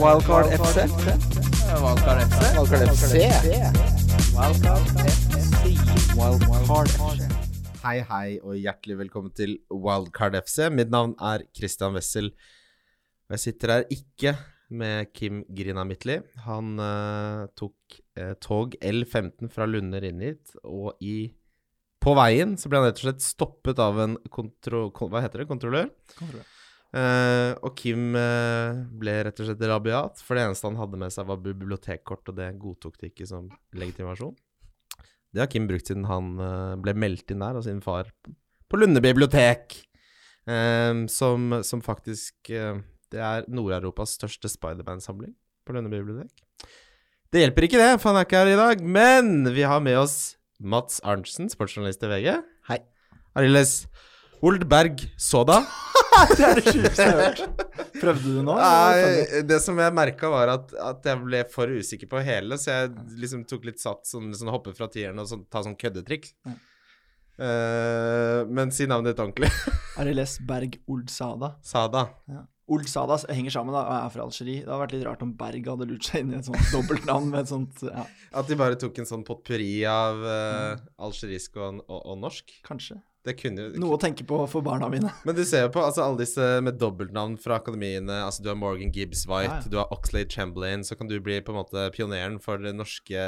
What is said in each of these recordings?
Wildcard FC. Wildcard FC. Wildcard FC. Wildcard FC. Hei, hei, og hjertelig velkommen til Wildcard FC. Mitt navn er Christian Wessel. Jeg sitter her ikke med Kim Grina Midtly. Han uh, tok uh, tog L15 fra Lunder inn hit, og i på veien så ble han rett og slett stoppet av en kontro... Hva heter det? Kontrollør? Kontrollør? Eh, og Kim uh, ble rett og slett rabiat, for det eneste han hadde med seg, var bibliotekkort, og det godtok de ikke som legitimasjon. Det har Kim brukt siden han uh, ble meldt inn der av sin far på Lunde bibliotek, som, som faktisk Det er Nord-Europas største Spiderman-samling på Lunde bibliotek. Det hjelper ikke, det, for han er ikke her i dag, men vi har med oss Mats Arntzen, sportsjournalist i VG. Hei. Arildes Oldberg Soda. Det er det sjukeste jeg har hørt. Prøvde du nå? Nei, det som jeg merka, var at, at jeg ble for usikker på hele, så jeg liksom tok litt sats, sånn, sånn hoppe fra tieren og sånn, ta sånn køddetrikk. Ja. Uh, men si navnet ditt ordentlig. Ariles Berg Oldsada. Sada. Oldsada henger sammen da, og er fra Algerie. Det hadde vært litt rart om Berg hadde lurt seg inn i et sånt dobbeltnavn med et sånt ja, At de bare tok en sånn potpurri av uh, algerisk og, og, og norsk. Kanskje. Det kunne Noe å tenke på for barna mine. Men du ser jo på altså, alle disse med dobbeltnavn fra akademiene. Altså Du har Morgan Gibbs White, Ja, ja. du har Oxlade Chamberlain. Så kan du bli på en måte pioneren for den norske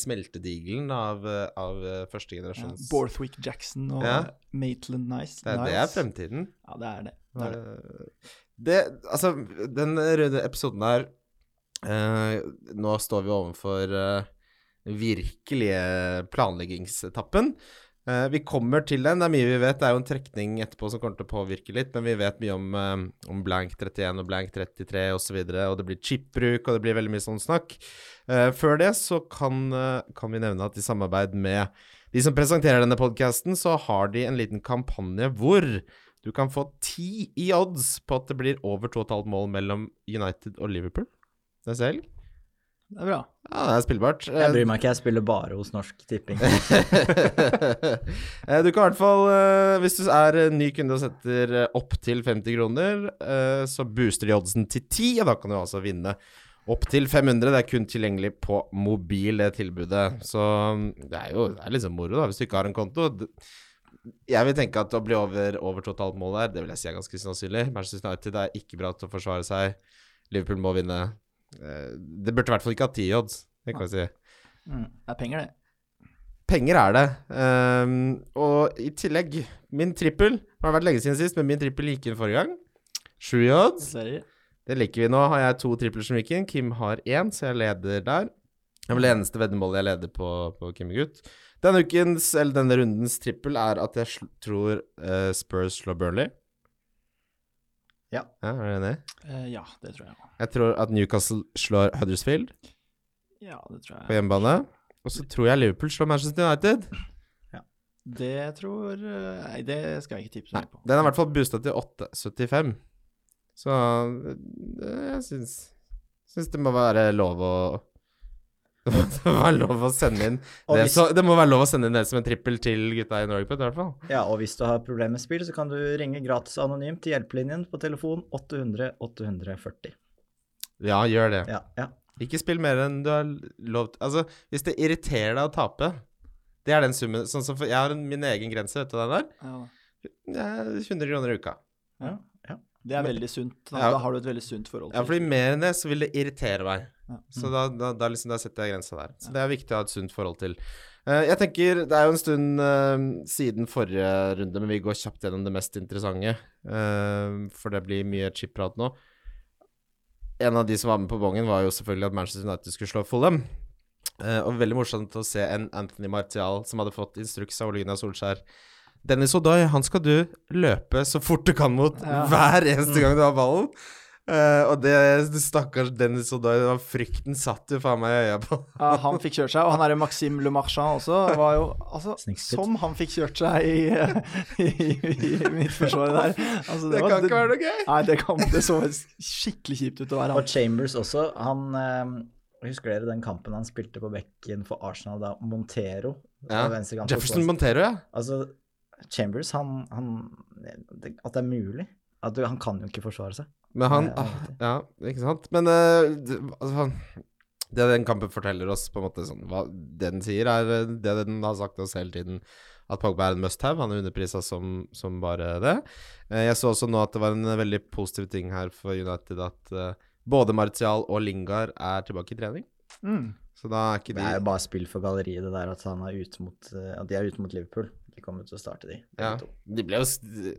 smeltedigelen av, eh, av første første Ja, Borthwick Jackson og Ja. Maitland Nice. det, det er fremtiden. Ja, det er det. det, er det. Eh, Det, altså, den røde episoden her eh, Nå står vi overfor uh, virkelige planleggingsetappen. Eh, vi kommer til den. Det er mye vi vet. Det er jo en trekning etterpå som kommer til å påvirke litt, men vi vet mye om, eh, om blank 31 og blank 33 osv., og, så videre, og det blir chipbruk, og det blir veldig mye sånn snakk. Eh, før det så kan, kan vi nevne at i samarbeid med de som presenterer denne podkasten, så har de en liten kampanje hvor du kan få ti i odds på at det blir over 2,5 mål mellom United og Liverpool neste helg. Det er bra. Ja, det er spillbart. Jeg bryr meg ikke, jeg spiller bare hos Norsk Tipping. Eh, du kan i hvert fall, eh, hvis du er ny kunde og setter eh, opp til 50 kroner, eh, så booster de oddsen til 10, og da kan du altså vinne opp til 500. Det er kun tilgjengelig på mobil, det tilbudet. Så mm, det er jo det er liksom moro, da, hvis du ikke har en konto. Jeg vil tenke at å bli over, over 2,5 mål der, det vil jeg si er ganske sannsynlig. Manchester United er ikke bra til å forsvare seg. Liverpool må vinne. Eh, Det burde i hvert fall ikke ha 10 odds, det kan vi si. Mm. Det er penger, det. Penger er det. Um, og i tillegg, min trippel Det har vært lenge siden sist, men min trippel gikk inn forrige gang. Sju i odds. Det liker vi nå. Har jeg to tripler som gikk inn. Kim har én, så jeg leder der. Det er vel det eneste veddemålet jeg leder på, på Kim Gutt. Denne ukens, eller denne rundens trippel er at jeg tror uh, Spurs slår Burnley. Ja. ja. Er du enig? Uh, ja, det tror jeg. Jeg tror at Newcastle slår Huddersfield Ja, det tror jeg. på hjemmebane. Og så tror jeg Liverpool slår Manchester United. Ja. Det tror eh, Nei, det skal jeg ikke tipse mye på. den er i hvert fall boosta til 8,75. Så det, jeg syns, syns det må være lov å Det må være lov å sende inn det, hvis- så, det må være lov å sende inn det som en trippel til gutta i Norgeput, i hvert fall. Ja, og hvis du har problemer med spill, så kan du ringe gratis anonymt til hjelpelinjen på telefon 800 840. Ja, gjør det. Ja, ja. Ikke spill mer enn du har lov til Altså, hvis det irriterer deg å tape Det er den summen Sånn som for Jeg har min egen grense, vet du den der? Ja, Det er 100 kroner i uka. ja. Ja. Det er veldig sunt. Da, Ja. da har du et veldig sunt forhold til det. Ja, fordi mer enn det så vil det irritere meg. Ja. Så da, da, da, liksom, da setter jeg grensa der. Så det er viktig å ha et sunt forhold til. Uh, jeg tenker, Det er jo en stund uh, siden forrige runde, men vi går kjapt gjennom det mest interessante. Uh, for det blir mye chip-prat nå. En av de som var med på bongen, var jo selvfølgelig at Manchester United skulle slå Fulham. Og veldig morsomt å se en Anthony Martial som hadde fått instruks av Gunnar Solskjær. Dennis Odoi, han skal du løpe så fort du kan mot Ja. hver eneste gang du har ballen. Eh, og det stakkars Dennis det var frykten satt jo faen meg i øya på. Ja, han fikk kjørt seg, og han derre Maxime Le Marchand også var jo Altså, som han fikk kjørt seg i, i, i, midtforsvaret der. Altså, Det var- kan ikke være noe gøy. Nei, det, kan, det så skikkelig kjipt ut å være Og. Chambers også, han eh, Husker dere den kampen han spilte på bekken for Arsenal da Montero Ja. Jefferson Montero, ja. Altså, Chambers, han, han det, At det er mulig. At du, Han kan jo ikke forsvare seg. Men han vet ikke. Ja, ikke sant? Men eh, det, altså, det den kampen forteller oss, på en måte sånn hva, Det den sier, er eh, det den har sagt oss hele tiden. At Pogba er en must have. Han er underprisa som, som bare det. Eh, jeg så også nå at det var en veldig positiv ting her for United at både Martial og Lingard er tilbake i trening. Mm. Så da er ikke Det er jo bare spill for galleriet, det der at, han er ut mot, at de er ute mot Liverpool. De kommer til å starte, de. Ja, de ble jo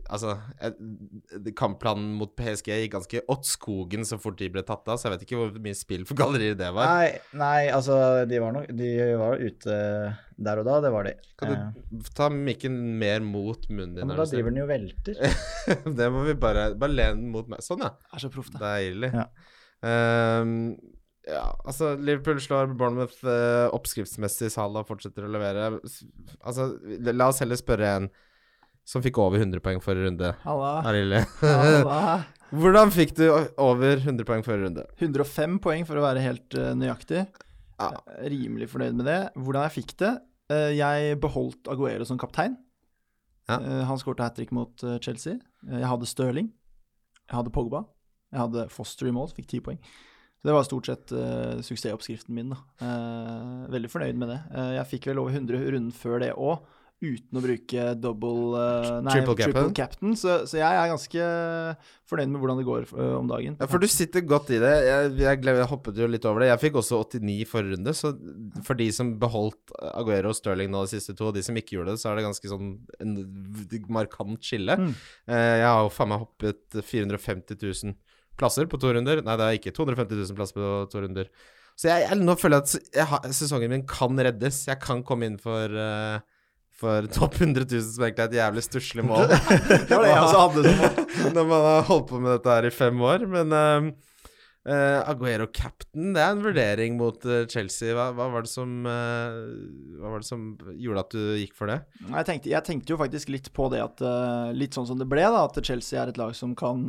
Altså, eh, kampplanen mot PSG gikk ganske åt skogen så fort de ble tatt av, så jeg vet ikke hvor mye spill for galleriet det var. Nei, nei, altså, de var nok De var ute der og da, det var de. Kan Eh, du ta mikken mer mot munnen ja, din? men da driver den jo velter. det må vi bare Bare len den mot meg. Sånn, ja. Er så proff, det. Deilig. Ja. Ehm, ja, altså Liverpool slår Bournemouth eh, oppskriftsmessig. Salah fortsetter å levere. Altså, la oss heller spørre en som fikk over 100 poeng forrige runde. Halla. Halla. Hvordan fikk du over 100 poeng forrige runde? 105 poeng for å være helt uh, nøyaktig. Ja. Eh, Rimelig fornøyd med det. Hvordan jeg fikk det? Uh, jeg beholdt Aguero som kaptein. Ja. Uh, han skåret hat trick mot Chelsea. Jeg hadde Stirling. Jeg hadde Pogba. Jeg hadde Foster i mål, fikk 10 poeng. Det var stort sett uh, suksessoppskriften min. Eh, veldig fornøyd med det. Uh, jeg fikk vel over 100 runden før det òg, uten å bruke double Nei, Triple captain. captain. Så, så jeg er ganske fornøyd med hvordan det går om dagen. Ja, for du sitter godt i det. Jeg, jeg, jeg hoppet jo litt over det. Jeg fikk også 89 i forrige runde, så for de som beholdt Aguero og Sterling nå de siste to, og de som ikke gjorde det, så er det ganske sånn en markant skille. Mm. Jeg har jo faen meg hoppet 450 000 plasser på to runder. Nei, det er ikke 250 000 plasser på to runder. Så jeg, jeg, nå føler jeg at jeg har, sesongen min kan reddes. Jeg kan komme inn for uh, for topp 100 000, som egentlig er et jævlig stusslig mål. Det var det jeg også hadde som mål. Når man har holdt på med dette her i fem år. Men eh, eh, Aguero captain, det er en vurdering mot uh, Chelsea. Hva, hva, var som, uh, hva var det som gjorde at du gikk for det? Jeg tenkte, jeg tenkte jo faktisk litt på det at Litt sånn som det ble, da. At Chelsea er et lag som kan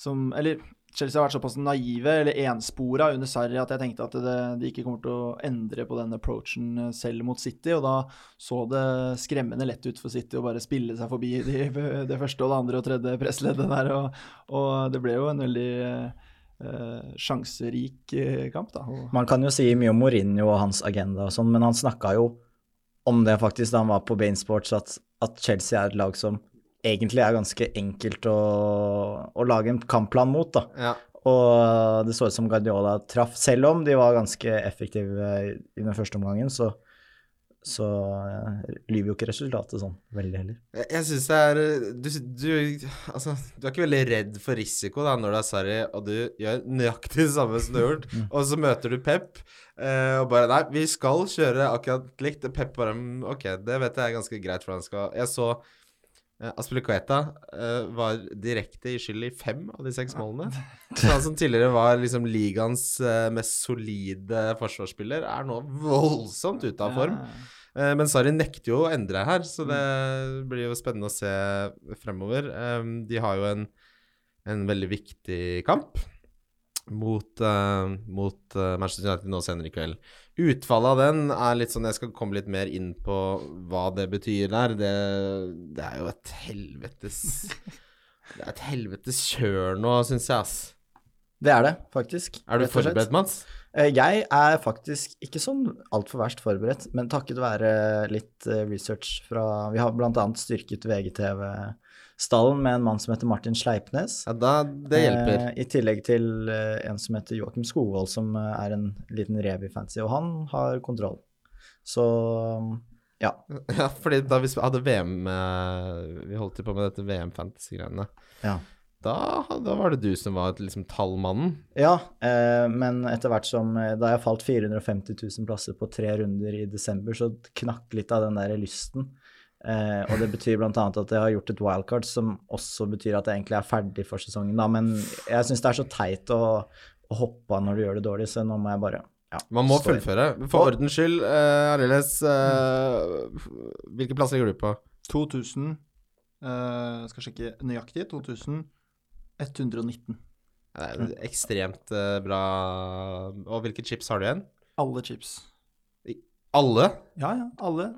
som, Eller Chelsea har vært såpass naive eller enspora under Sarri at jeg tenkte at det, de ikke kommer til å endre på den approachen selv mot City. Og da så det skremmende lett ut for City å bare spille seg forbi de, det første og det andre og tredje pressleddet der. Og, og det ble jo en veldig sjanserik eh, kamp, da. Og, Man kan jo si mye om Mourinho og hans agenda og sånn, men han snakka jo om det faktisk da han var på Bain Sports, at, at Chelsea er et lag som egentlig er ganske enkelt å, å lage en kampplan mot, da. Ja. Og det så ut som Guardiola traff, selv om de var ganske effektive i den første omgangen, så, så eh, lyver jo ikke resultatet sånn veldig heller. Jeg, jeg syns det er du, du, altså, du er ikke veldig redd for risiko da når du er Sarri og du gjør nøyaktig det samme som du har gjort, og så møter du Pep eh, og bare Nei, vi skal kjøre akkurat likt. Pep bare "Mm, Ok, det vet jeg er ganske greit for han skal Jeg så Aspilicueta uh, var direkte i skyld i fem av de seks målene. Så han som tidligere var liksom ligaens uh, mest solide forsvarsspiller, er nå voldsomt ute av form. Uh, Men Sarri nekter jo å endre her, så det blir jo spennende å se fremover. Um, De har jo en, en veldig viktig kamp mot, uh, mot uh, Manchester United nå senere i kveld. Utfallet av den er litt sånn Jeg skal komme litt mer inn på hva det betyr der. Det, det er jo et helvetes Det er et helvetes kjør nå, syns jeg, ass. Det er det, faktisk. Er du forberedt, Mats? Eh, Jeg er faktisk ikke sånn altfor verst forberedt, men takket være litt research fra Vi har bl.a. styrket VGTV-stallen med en mann som heter Martin Sleipnes. Ja, da, det hjelper. Eh, I tillegg til eh, en som heter Joakim Skogvold, som eh, er en liten rev i fantasy, og han har kontroll. Så ja. Ja, fordi da vi hadde VM eh, Vi holdt jo på med dette VM-fantasy-greiene. Ja. Da, da var det du som var liksom tallmannen. Ja, eh, men etter hvert som eh, Da jeg falt 450 000 plasser på tre runder i desember, så knakk litt av den der lysten. Eh, og det betyr bl.a. at jeg har gjort et wildcard, som også betyr at jeg egentlig er ferdig for sesongen. Da. Men jeg syns det er så teit å, å hoppe av når du gjør det dårlig, så nå må jeg bare ja, Man må fullføre. For ordens skyld, eh, Ariles, eh, hvilke plasser ligger du på? 2000 eh, Skal sjekke nøyaktig. 2119. Det er ekstremt eh, bra Og hvilke chips har du igjen? Alle chips. Alle? Ja, ja. Alle.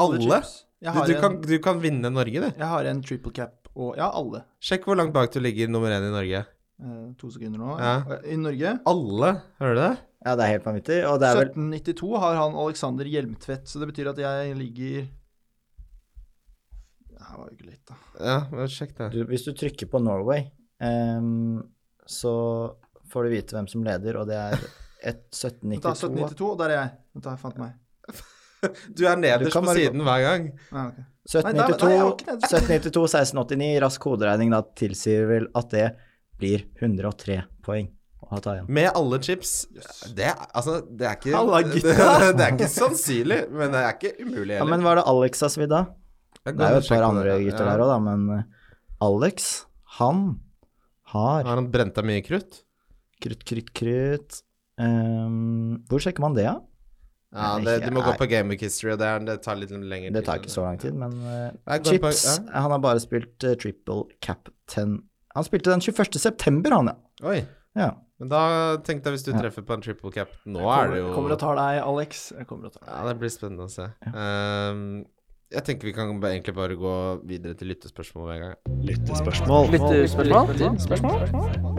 Alle? Du, har, du, en, kan, du kan vinne Norge, du. jeg har en triple cap Og ja, alle. Sjekk hvor langt bak du ligger nummer én i Norge. Eh, to sekunder nå. Ja. I Norge Alle, hører du det? Ja, det er helt vanvittig. Og det er vel 1792 har han Alexander Hjelmtvedt, så det betyr at jeg ligger Det her var jo ikke lett, da. Ja, men sjekk det. du, Hvis du trykker på Norway, um, så får du vite hvem som leder, og det er et Vent da, 1792. 1792, og der er jeg. Vent da, jeg fant meg. Du er nederst Du på siden hver gang. Ja, ok. Nei, nei, 1792, nei, jeg var ikke nede. 1792, 1689, rask hoderegning da tilsier vel at det blir 103 poeng. Med alle chips. Det, altså, det er ikke Halla, det, det er ikke sannsynlig, men det er ikke umulig Ja, men var det Alex har svidd av? Det er jo et par andre det. gutter Ja. der òg, da, men eh, Alex, han har Har han brent av mye krutt? krutt, krutt, krutt um, Hvor sjekker man det, da? Ja, Nei, det, du må gå på Game Week History, og det, er, det tar litt lengre tid. Det tar ikke så lang tid, men uh, Chips på- Chips Han har bare spilt uh, triple captain Han spilte den 21. september, han, ja. Oi. ja. Men da tenkte jeg hvis du Ja. treffer på en triple cap Nå er det jo Kommer, kommer og tar deg, Alex. Jeg kommer og tar deg. Ja, det blir spennende å se. Um, jeg tenker vi kan egentlig bare gå videre til lyttespørsmål med en gang. Lyttespørsmål? Lyttespørsmål? Lyttespørsmål.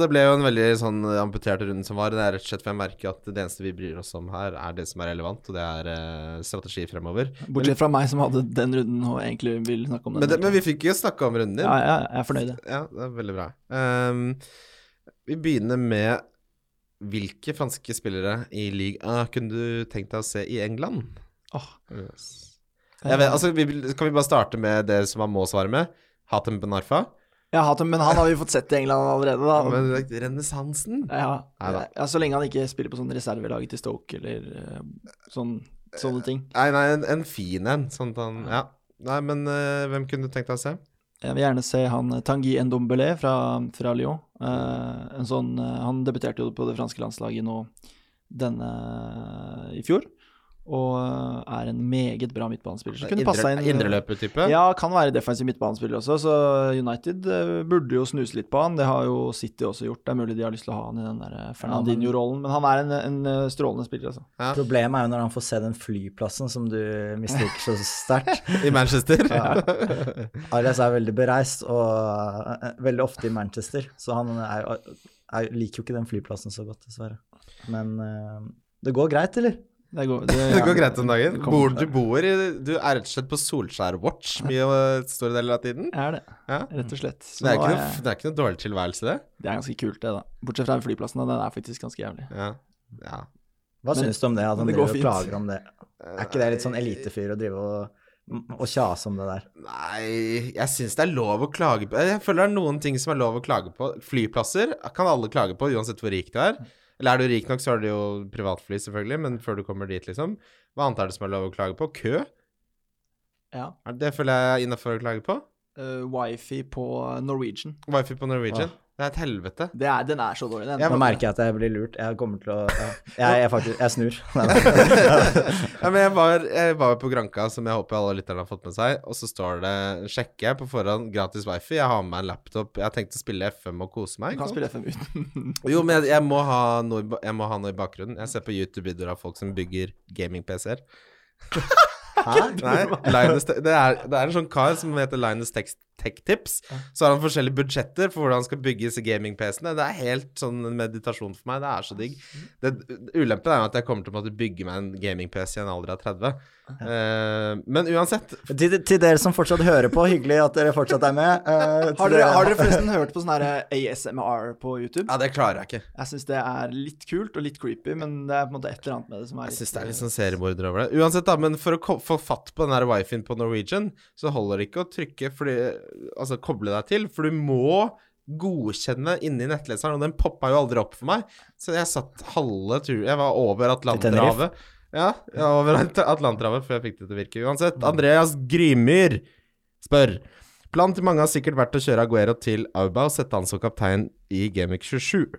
Det ble jo en veldig sånn amputert runde som var. Det er rett og slett for jeg merker at det eneste vi bryr oss om her, er det som er relevant, og det er uh, strategi fremover. Bortsett fra meg som hadde den runden og egentlig vil snakke om den. Men, det, men vi fikk jo snakke om runden din. ja, ja, jeg er fornøyd. Ja, det er veldig bra. Um, vi begynner med hvilke franske spillere i league A kunne du tenkt deg å se i England? Åh. Yes. Jeg vet, altså, vi, kan vi bare starte med det som man må svare med? Hatem Ben Arfa? Jeg har hatt men han har vi fått sett i England allerede, da. Men renessansen? ja, ja, så lenge han ikke spiller på sånn reservelaget til Stoke eller eh, sånn, sånne ting. Nei, nei, en, en fin en. Sånn at han Ja. Nei, men uh, hvem kunne du tenkt deg å se? Jeg vil gjerne se han eh, Tanguy Ndombele fra, fra Lyon. Uh, en sånn, uh, han debuterte jo på det franske landslaget nå denne i fjor. Og eh, er en meget bra midtbanespiller. Så kunne passa inn Indreløper-type? Ja, kan være defensiv midtbanespiller også, så United eh, burde jo snuse litt på han. Det har jo City også gjort. Det er mulig de har lyst til å ha han i den der eh, Fernandinho-rollen, men han er en, en eh, strålende spiller, altså. Ja. Problemet er jo når han får se den flyplassen som du misliker så sterkt. I Manchester? Arias er veldig bereist, og eh, veldig ofte i Manchester, så han er, er, liker jo ikke den flyplassen så godt, dessverre. Men eh, det går greit, eller? Det går, Det går greit om dagen. Bor, du bor i Du er rett og slett på Solskjær-watch mye store deler av tiden? Jeg er det, Ja. rett og slett. Så Det er, ikke noe, jeg- det er ikke noe dårlig tilværelse, det? det er ganske kult, det, da. Bortsett fra flyplassen, da. Den er faktisk ganske jævlig. Ja. ja. Hva Men- syns du om det, at han det driver og plager klager om det? Er ikke det litt sånn elitefyr å drive og, og kjase om det der? Nei, jeg syns det er lov å klage på Jeg føler det er noen ting som er lov å klage på. Flyplasser kan alle klage på, uansett hvor rik du er. Eller er du rik nok, så har du jo privatfly, selvfølgelig, men før du kommer dit, liksom. Hva annet er det som er lov å klage på? Kø? Ja. Det føler jeg er innafor å klage på. Uh, wifi på Norwegian. Wifi på Norwegian. Åh. Det er et helvete. Det er, den er så dårlig, den. Jeg, Nå merker jeg at jeg blir lurt. Jeg kommer til å jeg, jeg faktisk Jeg snur. ja, men jeg var, jeg var på Granka, som jeg håper alle lytterne har fått med seg, og så står det Sjekker jeg på forhånd gratis wifi. Jeg har med meg en laptop. Jeg har tenkt å spille FM og kose meg. Du kan spille FM uten. Jo, men jeg, jeg, må ha noe, jeg må ha noe i bakgrunnen. Jeg ser på YouTube-videoer av folk som bygger gaming-PC-er. Hæ? Nei, Linus, det, er, det er en sånn kar som heter Linus Tech, Tech Tips. Så har han forskjellige budsjetter for hvordan han skal bygge disse gaming-PC-ene. Det er helt sånn en meditasjon for meg. Det er så digg. Det, ulempen er jo at jeg kommer til å måtte bygge meg en gaming-PC i en alder av 30. Uh, men uansett Til, til dere som fortsatt hører på, hyggelig at dere fortsatt er med. Uh, Har dere, har dere forresten hørt på sånn her ASMR på YouTube? Ja, det klarer jeg ikke. Jeg syns det er litt kult og litt creepy, men det er på en måte et eller annet med det som er Jeg syns det er litt sånn seriemorder over det. Uansett, da, men for å få fatt på den her wifien på Norwegian, så holder det ikke å trykke fordi Altså koble deg til, for du må godkjenne inni nettleseren, og den poppa jo aldri opp for meg. Så jeg satt halve tur Jeg var over Atlanterhavet. Ja, jeg var over At- Atlanterhavet før jeg fikk det til å virke. Uansett, Andreas Grymyr spør Planen til mange har sikkert vært å kjøre Aguero til Auba og sette han som kaptein i Gamic 27.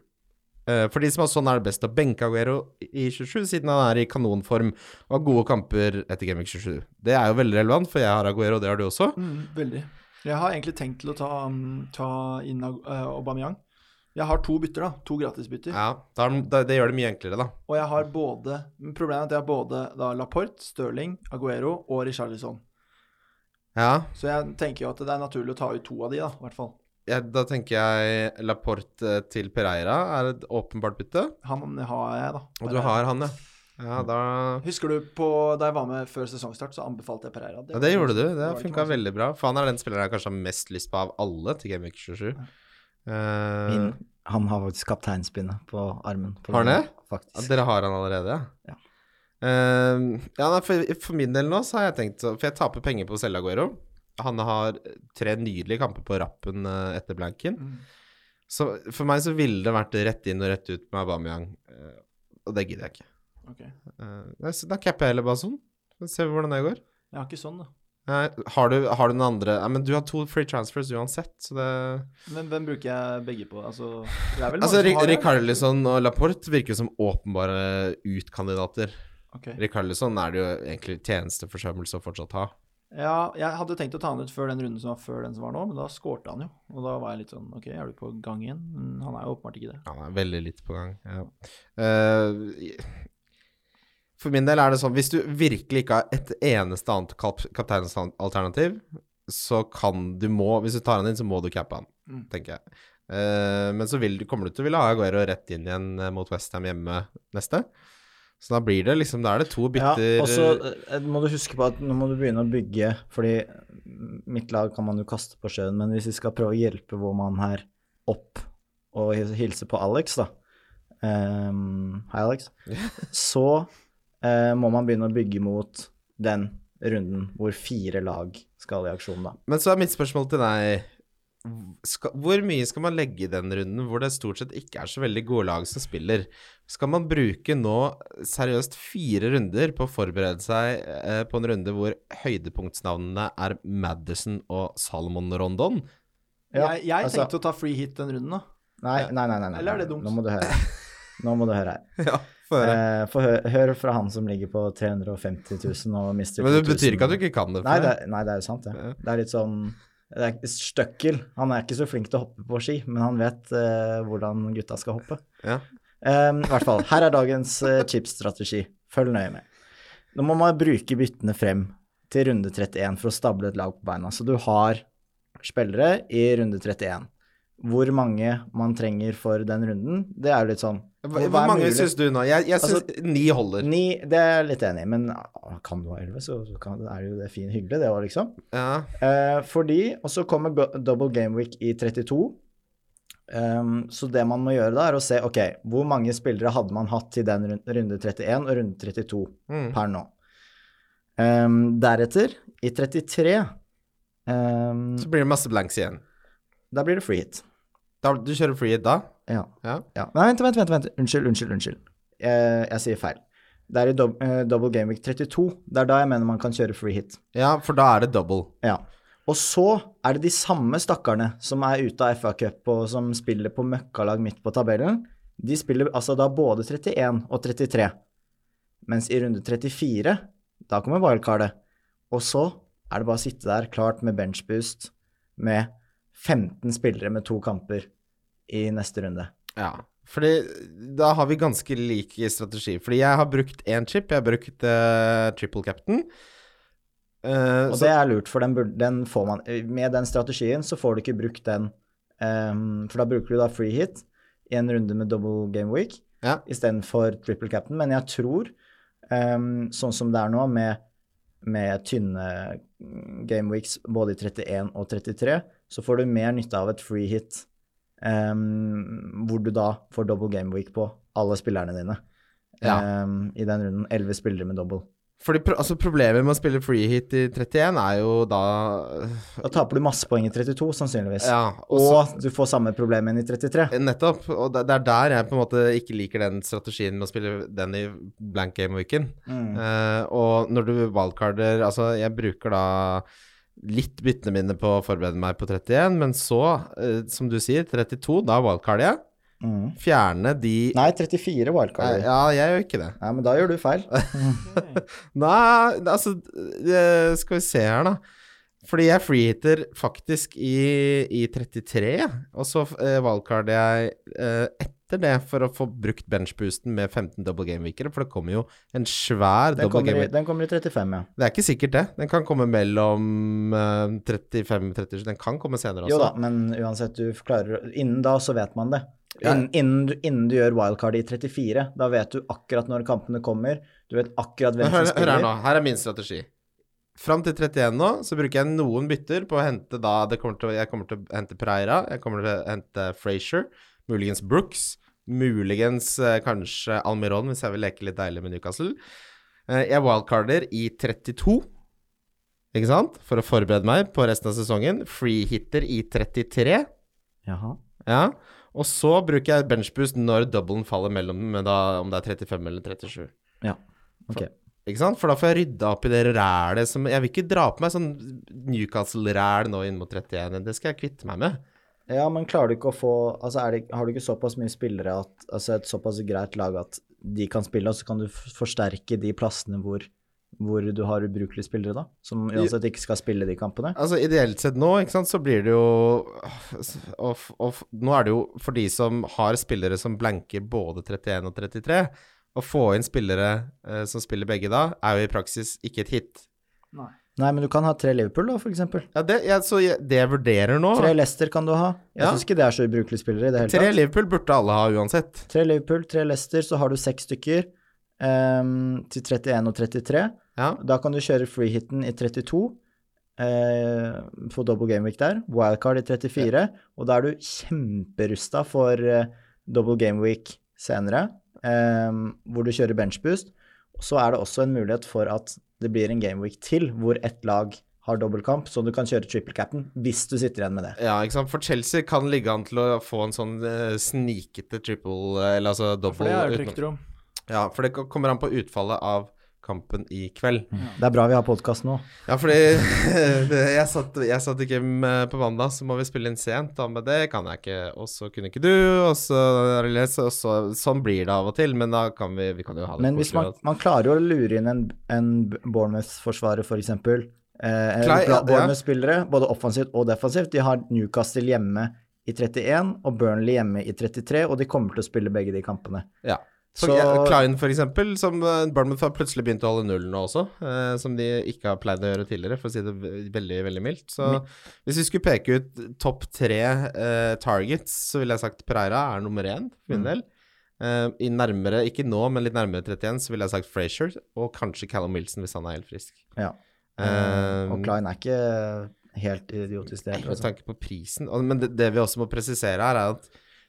Eh, For de som har sånn er det best å benke Aguero i 27, siden han er i kanonform og har gode kamper etter Gamic 27. Det er jo veldig relevant, for jeg har Aguero, og det har du også. Mm, veldig. Jeg har egentlig tenkt til å ta, um, ta inn uh, Aubameyang. Jeg har to bytter, da. To gratisbytter. Ja, da, Det gjør det mye enklere, da. Og jeg har både Problemet er at jeg har både da Laporte, Stirling, Aguero og Richarlison. Ja, Så jeg tenker jo at det er naturlig å ta ut to av de, da, i hvert fall. ja, da tenker jeg Laporte eh, til Pereira er et åpenbart bytte. Han har jeg, da. Og du har han, ja. Ja, da Husker du på da jeg var med før sesongstart, så anbefalte jeg Pereira. Ja, det gjorde du. Det funka veldig bra. For han er den spilleren jeg kanskje har mest lyst på av alle til Game Week 27. Eh, Min, han har faktisk kapteinspinnet på armen. På Har han det? ja, dere har han allerede, ja? Ja. Eh, ja, nei, for, for min del nå så har jeg tenkt så- For jeg taper penger på å selge Aguero. Han har tre nydelige kamper på rappen eh, etter blanken. Mm. Så for meg så ville det vært rett inn og rett ut med Aubameyang. eh, og det gidder jeg ikke. Ok. Eh, da capper jeg heller bare sånn. Se hvordan det går. Jeg har ikke sånn, da. Har, du, har du noen andre men du har to free transfers uansett, så det Men hvem bruker jeg begge på? Altså, det er vel Altså. Rikarlison og Laporte virker som åpenbare utkandidater. Ok. Rikarlison er det jo egentlig tjenesteforsømmelse å fortsatt ha. Ja, jeg hadde tenkt å ta han ut før den runden som var før den som var nå, men da skårte han jo. Og da var jeg litt sånn OK, er du på gang igjen? Men han er jo åpenbart ikke det. Han er veldig litt på gang. Ja. Eh, for min del er det sånn Hvis du virkelig ikke har et eneste annet kap kapteinsalternativ, så kan du må Hvis du tar han inn, så må du cappe han, Mm. tenker jeg. Uh, men så vil, kommer du til å ville ha Aguero rett inn igjen eh, mot Westham hjemme neste. Så da blir det liksom Da er det to bytter Ja, og så eh, må du huske på at nå må du begynne å bygge, fordi mitt lag kan man jo kaste på sjøen, men hvis vi skal prøve å hjelpe vår mann her opp og hilse på Alex, da um, Hei, Alex. Så må man begynne å bygge mot den runden hvor fire lag skal i aksjon, da. Men så er mitt spørsmål til deg skal, Hvor mye skal man legge i den runden hvor det stort sett ikke er så veldig gode lag som spiller? Skal man bruke nå seriøst fire runder på å forberede seg eh, på en runde hvor høydepunktsnavnene er Madison og Salomon Rondon? Ja, jeg jeg altså- tenkte å ta free hit den runden, da. Nei, nei, nei. nei, nei. Eller er det dumt? Nå må du høre. Nå må du høre her. Ja, få høre. Eh, Få hø høre fra han som ligger på 350 000 og mister Men det 2000. betyr ikke at du ikke kan det. Nei, det, er- nei, det er jo sant, det. Ja. Det er litt sånn det er Støkkel. Han er ikke så flink til å hoppe på ski, men han vet eh, hvordan gutta skal hoppe. Ja. Eh, I hvert fall. Her er dagens eh, chipsstrategi. Følg nøye med. Nå må man bruke byttene frem til runde 31 for å stable et lag på beina. Så du har spillere i runde 31. Hvor mange man trenger for den runden, det er jo litt sånn Hvor, hvor mange syns du nå? Jeg, jeg syns Altså, ni holder. Ni, det er jeg litt enig i, men ah, kan du ha elleve, så, så kan, er jo det fin hyggelig, det òg, liksom. Ja. Eh, fordi Og så kommer double game week i 32. Um, så det man må gjøre da, er å se ok, hvor mange spillere hadde man hatt til den runde 31 og runde 32 Mm. per nå. Um, deretter, i 33 um, Så blir det masse blanks igjen. Da blir det free hit. Da, du kjører free hit da? Ja. Ja. ja. Nei, vent, vent, vent, vent. Unnskyld, unnskyld, unnskyld. Jeg, jeg sier feil. Det er i dob eh, double game week 32. Det er da jeg mener man kan kjøre free hit. ja, for da er det double. Ja. Og så er det de samme stakkarene som er ute av FA Cup og som spiller på møkkalag midt på tabellen. De spiller altså da både 31 og 33. Mens i runde 34, da kommer wildcardet. Og så er det bare å sitte der klart med benchboost med 15 spillere med to kamper i neste runde. Ja, fordi da har vi ganske lik strategi. Fordi jeg har brukt én chip, jeg har brukt uh, triple captain. Uh, Og så, det er lurt, for den, den får man Med den strategien så får du ikke brukt den Um, For da bruker du da free hit i en runde med double game week Ja. istedenfor triple captain. Men jeg tror, um, sånn som det er nå, med, med tynne mm, game weeks både i 31 og 33, så får du mer nytte av et free hit um, hvor du da får double game week på alle spillerne dine. Ja. um, I den runden. Elleve spillere med double. fordi altså Problemet med å spille free hit i 31 er jo da Da taper du masse poeng i 32, sannsynligvis. Ja, og du får samme problem igjen i 33. Nettopp. Og det er der jeg på en måte ikke liker den strategien med å spille den i blank game-weeken. Mm. Uh, og når du wildcarder Altså, jeg bruker da litt byttene mine på å forberede meg på 31, men så, eh, som du sier, 32, da wildcarder jeg. Mm. Fjerne de Nei, 34 wildcard. Ja, jeg gjør ikke det. Nei, men da gjør du feil. Nei, altså eh, Skal vi se her, da. Fordi jeg freehitter faktisk i, i 33, og så uh, wildcarder jeg eh, etter det for å få brukt benchboosten med 15 double game-weekere, for det kommer jo en svær Den double game i, den kommer i 35, ja. Det er ikke sikkert det. Den kan komme mellom eh, 35-37 Den kan komme senere også. Jo da, men uansett, du klarer Innen da så vet man det. Innen, innen, du, innen du gjør wildcard i 34, da vet du akkurat når kampene kommer. Du vet akkurat hvem hør, som hør her spiller. nå. Her er min strategi. Fram til 31 nå, så bruker jeg noen bytter på å hente da det kommer til, Jeg kommer til å hente Preira, jeg kommer til å hente Frazier, muligens Brooks, muligens eh, kanskje Almiron, hvis jeg vil leke litt deilig med Newcastle. Eh, jeg wildcarder i 32, ikke sant, for å forberede meg på resten av sesongen. Freehitter i 33. Jaha. Ja, og så bruker jeg benchboost når doublen faller mellom dem, da, om det er 35 eller 37. Ja. Ok. Ikke sant? For da får jeg rydda opp i det rælet som Jeg vil ikke dra på meg sånn Newcastle-ræl nå inn mot 31. Det skal jeg kvitte meg med. Ja, men klarer du ikke å få Altså, er det, har du ikke såpass mye spillere at Altså et såpass greit lag at de kan spille, og så kan du forsterke de plassene hvor, hvor du har ubrukelige spillere, da? Som uansett ikke skal spille de kampene? Altså Ideelt sett nå, ikke sant, så blir det jo og, og, Nå er det jo for de som har spillere som blanker både 31 og 33. Å få inn spillere eh, som spiller begge da, er jo i praksis ikke et hit. Nei. Nei, men du kan ha tre Liverpool, da, eksempel. Ja, det, ja, så jeg, det jeg vurderer nå Tre Leicester kan du ha. Jeg Ja. syns ikke det er så ubrukelige spillere i det hele Tre tatt. Liverpool burde alle ha uansett. Tre Liverpool, tre Leicester, så har du seks stykker um, til 31 og 33. Ja. Da kan du kjøre freehitten i 32. uh, få double gameweek der. Wildcard i 34. Og da er du kjemperusta for uh, double gameweek senere, um, hvor du kjører benchboost. Så er det også en mulighet for at det blir en gameweek til hvor ett lag har dobbeltkamp, så du kan kjøre triple cap'n hvis du sitter igjen med det. Ja, ikke sant. For Chelsea kan ligge an til å få en sånn uh, snikete triple, eh, eller altså double For det er det rykter om. Ja, for det kommer an på utfallet av kampen i kveld. Det er bra vi har podkast nå. Ja, fordi jeg, satt, jeg satt ikke gym på mandag, så må vi spille inn sent. Da, men det kan jeg ikke. Og så kunne ikke du, og så, og så Sånn blir det av og til, men da kan vi, vi kan jo ha det Men hvis man, man klarer jo å lure inn en, en Bournemouth-forsvarer, f.eks. Eh, Klar, ja, ja. Bournemouth-spillere, både offensivt og defensivt. De har Newcastle hjemme i 31 og Burnley hjemme i 33, og de kommer til å spille begge de kampene. Ja. For, Så- Klein, for eksempel, som eh, Bournemouth har plutselig begynt å holde nullen nå også, eh, som de ikke har pleid å gjøre tidligere, for å si det veldig, veldig mildt. Så hvis vi skulle peke ut topp tre eh, targets, så ville jeg sagt Pereira er nummer én for min Mm. del. Eh, I nærmere, ikke nå, men litt nærmere 31, så ville jeg sagt Frazier, og kanskje Callum Wilson hvis han er helt frisk. Ja. Eh, og Klein er ikke helt idiotisk, det med Altså. tanke på prisen. Og- Men det, det vi også må presisere her, er at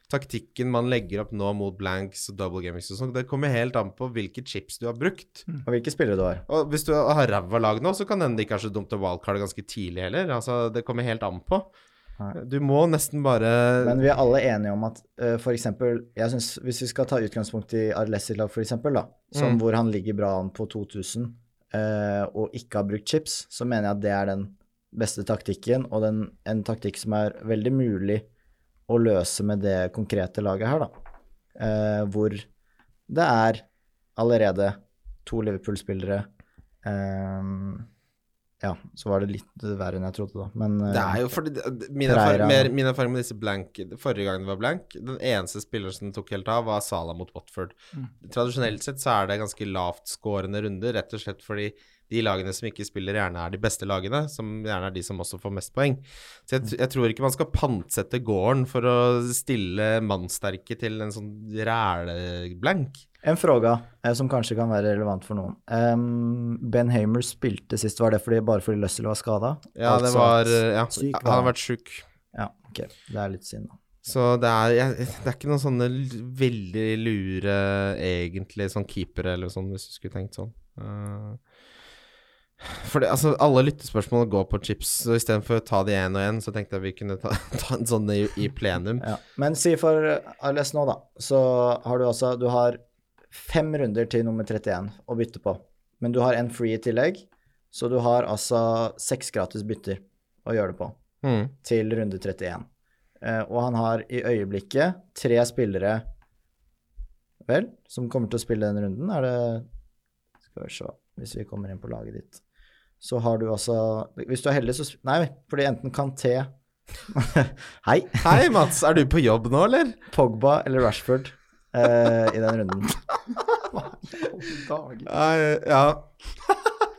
taktikken man legger opp nå mot blanks og double gamings og sånn, det kommer helt an på hvilke chips du har brukt. Og hvilke spillere du har. Og hvis du har ræva lag nå, så kan det hende det ikke er så dumt å wildcarde ganske tidlig heller. Altså, det kommer helt an på. Nei. Du må nesten bare Men vi er alle enige om at uh, for eksempel, jeg synes, Hvis vi skal ta utgangspunkt i Arlessi lag, da, som Mm. hvor han ligger bra an på 2000 uh, og ikke har brukt chips, så mener jeg at det er den beste taktikken, og den, en taktikk som er veldig mulig å løse med det konkrete laget her, da. Eh, hvor det er allerede to Liverpool-spillere. eh, ja, så var det litt verre enn jeg trodde, da. Men eh, Det er jo fordi min erfaring, mer, min erfaring med disse blank Forrige gang det var blank, den eneste spilleren som tok helt av, var Salah mot Watford. Mm. Tradisjonelt sett så er det ganske lavtskårende runder, rett og slett fordi de lagene som ikke spiller, gjerne er de beste lagene, som gjerne er de som også får mest poeng. Så jeg, jeg tror ikke man skal pantsette gården for å stille mannsterke til en sånn ræleblank. En fråga eh, som kanskje kan være relevant for noen. Um, ben Hamer spilte sist, var det fordi, bare fordi Lussell var skada? Ja, det var Ja, syk han var har vært sjuk. Ja, ok. Det er litt synd, da. Så det er, jeg, det er ikke noen sånne veldig lure, egentlig, sånn keepere eller sånn, hvis du skulle tenkt sånn. Uh, for det, altså, alle lyttespørsmål går på chips, så istedenfor å ta de én og én, så tenkte jeg vi kunne ta, ta en sånn i, i plenum. Ja. Men si for Arles nå, da, så har du altså Du har fem runder til nummer 31 å bytte på. Men du har en free i tillegg, så du har altså seks gratis bytter å gjøre det på Mm. til runde 31. Eh, og han har i øyeblikket tre spillere Vel, som kommer til å spille den runden. Er det Skal vi se, hvis vi kommer inn på laget ditt. Så har du altså Hvis du er heldig, så Nei, fordi enten Kanté, Hei. Hei, Mats. Er du på jobb nå, eller? Pogba eller Rashford eh, i den runden. Nei, ja.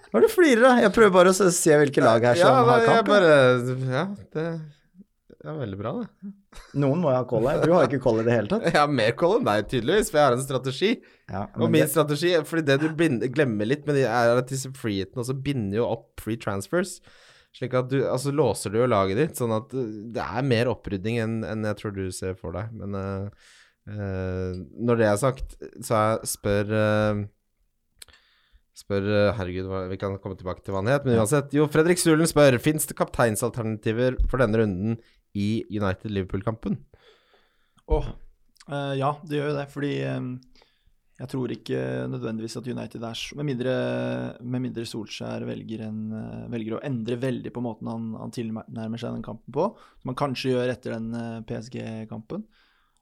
Hva er det du flirer av? Jeg prøver bare å se hvilke lag her som ja, har jeg kamp. bare Ja, det er veldig bra, det. Noen må jo ha koll her. Du har ikke koll i det hele tatt. Jeg har mer call enn deg, tydeligvis, for jeg har en strategi. Ja, Og min det, strategi Fordi det du glemmer litt med de, er at disse freehetene også binder jo opp free transfers. Slik at du Altså låser du jo laget ditt, sånn at uh, det er mer opprydding enn enn jeg tror du ser for deg. Men uh, uh, når det er sagt, så jeg spør uh, Spør Herregud, vi kan komme tilbake til hva han het, men uansett. Jo, Fredrik Sulen spør Fins det kapteinsalternativer for denne runden i United-Liverpool-kampen. Åh, eh, ja, det gjør jo det, fordi um, jeg tror ikke nødvendigvis at United er så Med mindre, med mindre Solskjær velger, en, eh, velger å endre veldig på måten han, han tilnærmer seg den kampen på, som han kanskje gjør etter den PSG-kampen,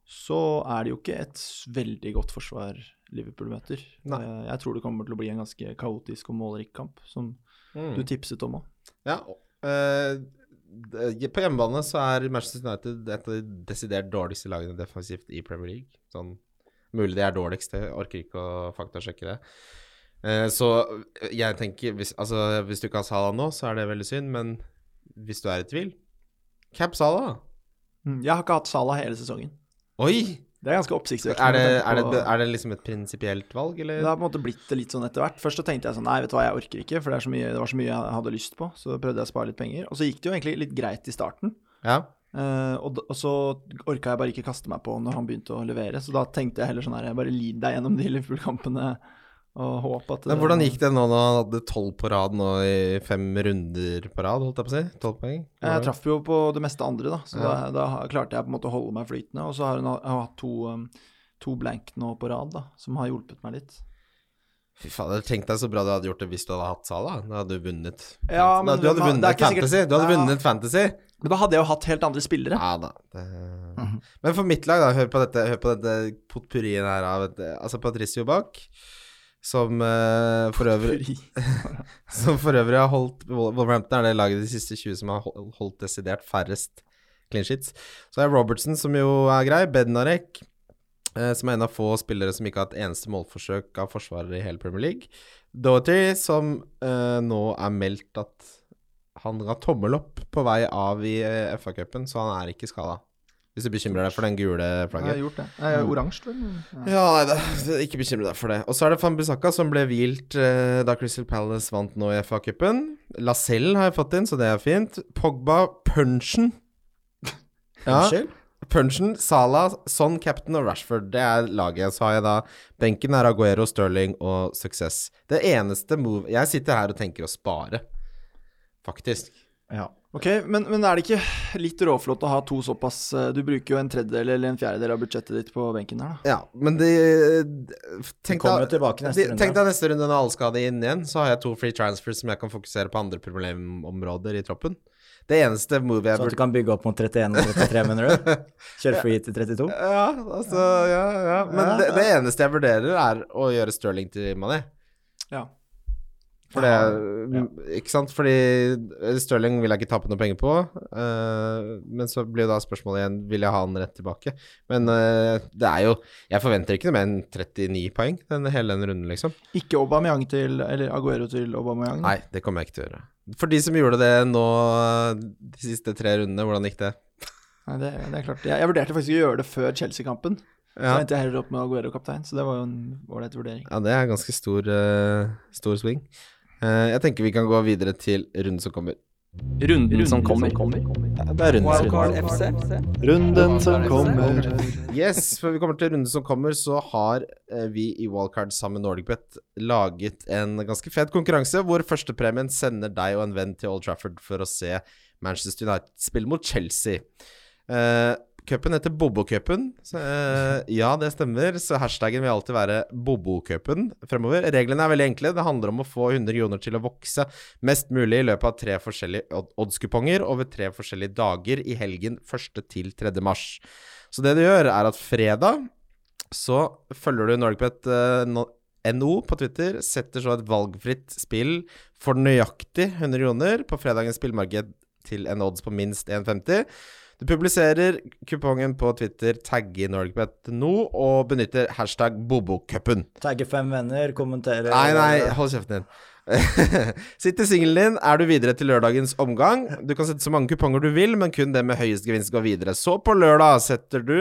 så er det jo ikke et veldig godt forsvar Liverpool møter. Nei. Jeg tror det kommer til å bli en ganske kaotisk og målrik kamp, som Mm. du tipset om òg. Ja, på hjemmebane så er Manchester United et av de desidert dårligste lagene defensivt i Premier League. Sånn, mulig de er dårligst, jeg orker ikke å faktasjekke det. Eh, så jeg tenker hvis, altså, hvis du ikke har Salah nå, så er det veldig synd, men hvis du er i tvil Cap Salah. Mm, Jeg har ikke hatt Salah hele sesongen. Oi! Det er ganske oppsiktsvekkende. Er det, er er det liksom et prinsipielt valg, eller? Det har på en måte blitt det litt sånn etter hvert. Først så tenkte jeg sånn Nei, vet du hva, jeg orker ikke, for det, så mye, det var så mye jeg hadde lyst på. Så prøvde jeg å spare litt penger. Og så gikk det jo egentlig litt greit i starten. Ja. Uh, og, og så orka jeg bare ikke kaste meg på når han begynte å levere. Så da tenkte jeg heller sånn her jeg Bare lid deg gjennom de Liverpool-kampene og håpe at Men hvordan gikk det nå når han hadde tolv på rad nå i fem runder på rad, holdt jeg på å si? Tolv poeng? Jeg traff jo på det meste andre, da. Så Ja. da, da klarte jeg på en måte å holde meg flytende. Og så har hun hatt to, um, to blank nå på rad, da, som har hjulpet meg litt. Fy fader, tenk deg så bra du hadde gjort det hvis du hadde hatt Sala. Da hadde du vunnet. Ja, Da- men du hadde er vunnet Fantasy. sikkert- Du hadde Ja. vunnet fantasy. Men da hadde jeg jo hatt helt andre spillere. Ja da. Det... Men for mitt lag, da, hør på dette, hør på dette potpurrien her av et, Altså Patricio Bach, som uh, for øvrig Som for øvrig har holdt Wolverhampton er det laget de siste 20 som har holdt desidert færrest clean sheets. Så er Robertson, som jo er grei. Bednarek, uh, som er en av få spillere som ikke har hatt eneste målforsøk av forsvarere i hele Premier League. Doherty, som uh, nå er meldt at han ga tommel opp på vei av i FA-cupen, så han er ikke skada. Hvis du bekymrer deg for den gule Jeg har gjort det. Eh, Oransje, vel? Ja. Ja, nei, det, det, ikke bekymre deg for det. Og så er det Van Bissaka som ble hvilt eh, da Crystal Palace vant nå i FA-cupen. Lacelle har jeg fått inn, så det er fint. Pogba, Punchen. Ja, Punchen, Salah, Son, Captain og Rashford. Det er laget. Så har jeg da Benken er Aguero, Sterling og Success. Det eneste move Jeg sitter her og tenker å spare, faktisk. Ja. Ok, men, men er det ikke litt råflott å ha to såpass eh, Du bruker jo en tredjedel eller en fjerdedel av budsjettet ditt på benken her, da. Ja, men det Tenk kommer deg, jo tilbake neste de- runde. tenk deg neste runde når alle skal ha det inn igjen, så har jeg to free transfers som jeg kan fokusere på andre problemområder i troppen. Det eneste movet jeg Sånn at du kan bygge opp mot 31 og 33, mener du? Kjøre free til 32? Ja, altså Ja, ja. Men det, det eneste jeg vurderer, er å gjøre Sterling til Mané. Ja. For det Ikke sant? Fordi Sterling vil jeg ikke tape noe penger på. Uh, men så blir jo da spørsmålet igjen Vil jeg ha han rett tilbake. Men uh, det er jo Jeg forventer ikke noe mer enn 39 poeng den, hele den runden, liksom. Ikke Aubameyang til Eller Aguero til Aubameyang. Nei, det kommer jeg ikke til å gjøre. For de som gjorde det nå de siste tre rundene, hvordan gikk det? Nei, det, det er klart. Jeg, jeg vurderte faktisk å gjøre det før Chelsea-kampen. Så Ja, endte jeg heller opp med Aguero kaptein, så det var jo en ålreit vurdering. ja det er ganske stor, uh, stor swing. Eh, jeg tenker vi kan gå videre til runden som kommer. Runden som kommer. Det er runden som kommer. Runden som kommer. Yes, før vi kommer til runden som kommer, så har eh, vi i Wildcard sammen med NordicBet laget en ganske fet konkurranse hvor førstepremien sender deg og en venn til Old Trafford for å se Manchester United spille mot Chelsea. Uh, Cupen heter Bobo-cupen. Eh, ja, det stemmer. Så hashtaggen vil alltid være Bobo-cupen fremover. Reglene er veldig enkle. Det handler om å få 100 kroner til å vokse mest mulig i løpet av tre forskjellige odd- oddskuponger over tre forskjellige dager i helgen 1. til 3. mars. Så det du gjør, er at fredag så følger du NorgBet eh, NO på Twitter, setter så et valgfritt spill for nøyaktig 100 kroner på fredagens spillmarked til en odds på minst 1,50. Du publiserer kupongen på Twitter, tagger NordicBet nå og benytter hashtag Bobokupen. Tagge fem venner, kommentere Nei, nei, hold kjeften din. Sitter singelen din, er du videre til lørdagens omgang. Du kan sette så mange kuponger du vil, men kun det med høyest gevinst går videre. Så på lørdag setter du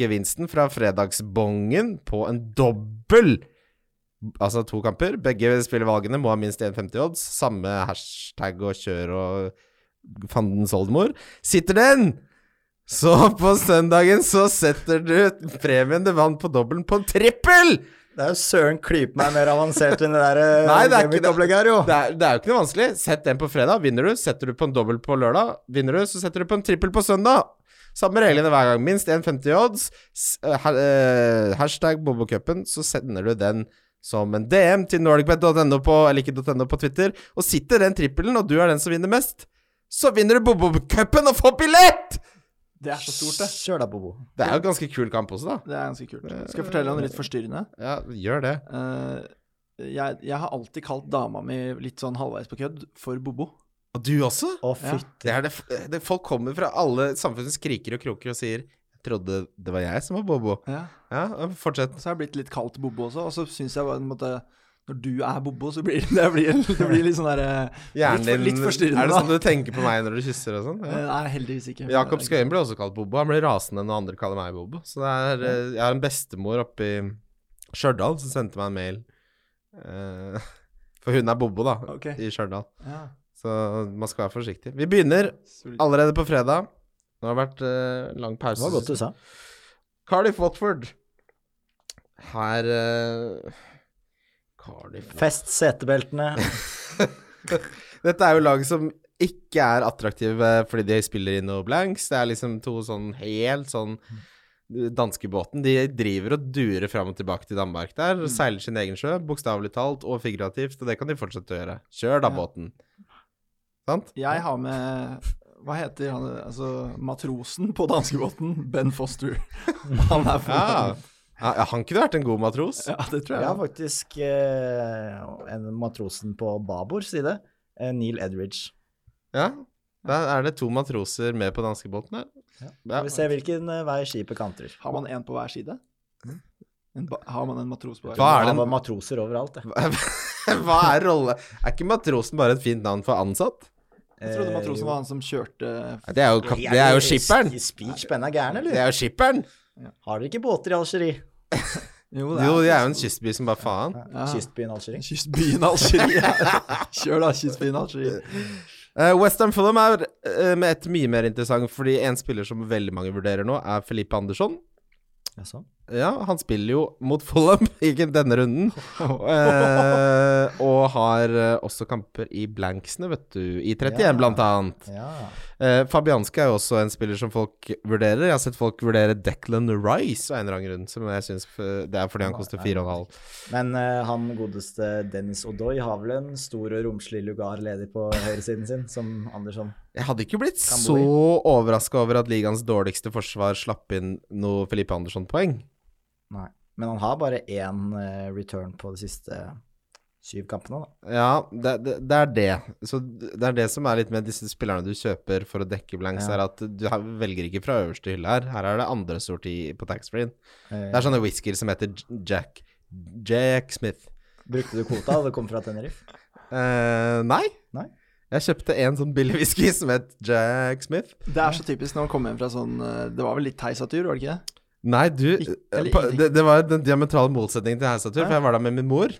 gevinsten fra fredagsbongen på en dobbel. Altså to kamper. Begge spillevalgene må ha minst 1,50 odds. Samme hashtag og kjør og fandens oldemor. Sitter den! Så på søndagen så setter du premien du vant på dobbelen på en trippel! Det er jo søren klype meg mer avansert enn det der eh, Nei, det er ikke. Her, jo. Det er, det er jo ikke noe vanskelig. Sett den på fredag, vinner du. Setter du på en dobbel på lørdag, vinner du. Så setter du på en trippel på søndag. Samme reglene hver gang. Minst 1,50 odds. Eh, eh, hashtag Bobokupen. Så sender du den som en DM til nordicbet.no på, eller ikke .no på Twitter. Og sitter den trippelen, og du er den som vinner mest, så vinner du Bobokupen og får billett! Det er så stort, det. Kjør deg, Bobo. Det er jo ganske kul kamp også, da. Det er ganske kult. Skal jeg fortelle om litt forstyrrende? Ja, gjør det. Eh, jeg, jeg har alltid kalt dama mi litt sånn halvveis på kødd for Bobo. Og du også? Å, Ja. fytti. Det er det, det Folk kommer fra alle samfunnets kriker og kroker og sier Jeg trodde det var jeg som var Bobo. Ja. Ja, fortsett. Så har jeg blitt litt kalt Bobo også, og så syns jeg på en måte Når du er Bobo, så blir det, blir, det blir litt sånn derre Hjernen litt, forstyrrende. Er det sånn du tenker på meg når du kysser og sånn? Ja. Eh, Nei, heldigvis ikke. Jakob Skøyen ble også kalt Bobo. Han ble rasende når andre kaller meg Bobo. Så det er eh, Jeg har en bestemor oppe i Stjørdal som sendte meg en mail. Eh, for hun er Bobo, da, okay. i Stjørdal. Ja. Så man skal være forsiktig. Vi begynner allerede på fredag. Nå har det vært eh, lang pause. Det var godt du sa. Cardiff Watford. Her eh, Cardiff Fest setebeltene. Dette er jo lag som ikke er attraktive fordi de spiller i noe blanks. Det er liksom to sånn helt sånn Danskebåten. De driver og durer fram og tilbake til Danmark der. og Seiler sin egen sjø, bokstavelig talt og figurativt. Og det kan de fortsette å gjøre. Kjør da, Ja. båten. Sant? Jeg har med Hva heter han Altså matrosen på danskebåten? Ben Foster. Han er for Ja. Ja. Han kunne vært en god matros. Ja, det tror Jeg Ja, faktisk eh, en matrosen på Babors side. Eh, Neil Edridge. Ja. Da er det to matroser med på danskebåten her. Ja. Ja. Vi ser hvilken eh, vei skipet kantrer. Har man en på hver side? En ba har man en matros på hver Hva er Det det- matroser overalt, det. Hva er rolle Er ikke matrosen bare et fint navn for ansatt? Jeg trodde Eh, matrosen jo. var han som kjørte Det er jo, det er jo skipperen. Spik spenna gæren, Det er jo skipperen. Har dere ikke båter i Algerie? Jo, Jo, de er jo en kystby som bare faen. Ja. Kystbyen Algerie? Kystbyen Algerie. Kjør da, kystbyen Algerie. Uh, Western Fulham er uh, med et mye mer interessant, fordi en spiller som veldig mange vurderer nå, er Felipe Andersson. Jaså? Ja, han spiller jo mot Fulham, ikke denne runden. Eh, og har eh, også kamper i blanksene, vet du. I 31, Ja. blant annet. Ja. Eh, Fabianski er jo også en spiller som folk vurderer. Jeg har sett folk vurdere Declan Rice av en eller annen grunn, som jeg syns Det er fordi han koster 4,5. Men eh, han godeste Dennis Odoi har vel en stor og romslig lugar ledig på høyresiden sin, som Andersson. Jeg hadde ikke blitt så overraska over at ligaens dårligste forsvar slapp inn noe Felipe Andersson-poeng. Nei. Men han har bare én eh, return på de siste syv kampene, da. Ja, det, det, det er det. Så det er det som er litt med disse spillerne du kjøper for å dekke blanks, Ja. er at du velger ikke fra øverste hylle her. Her er det andre sorti på taxfree-en. Eh, Det er sånne whiskyer som heter Jack Jack Smith. Brukte du kvota, da det kom fra Tenerife? Eh, nei. Nei? Jeg kjøpte en sånn billig whisky som het Jack Smith. Det er så typisk når man kommer hjem fra sånn eh, Det var vel litt heisatur, var det ikke det? Nei, du eh, det, det var den diametrale motsetningen til heisatur, for jeg var der med min mor.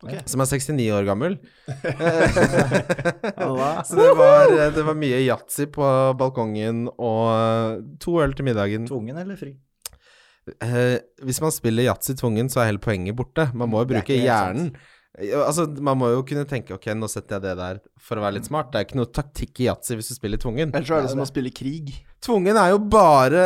Okay. Som er 69 år gammel. Så det var, det var mye yatzy på balkongen og to øl til middagen. Tvungen eller fri? Eh, hvis man spiller yatzy tvungen, så er hele poenget borte. Man må jo bruke hjernen. Altså, Man må jo kunne tenke ok, nå setter jeg det der for å være litt smart. Det er ikke noe taktikk i yatzy hvis du spiller tvungen. Ellers så er det som å spille krig. Tvungen er jo bare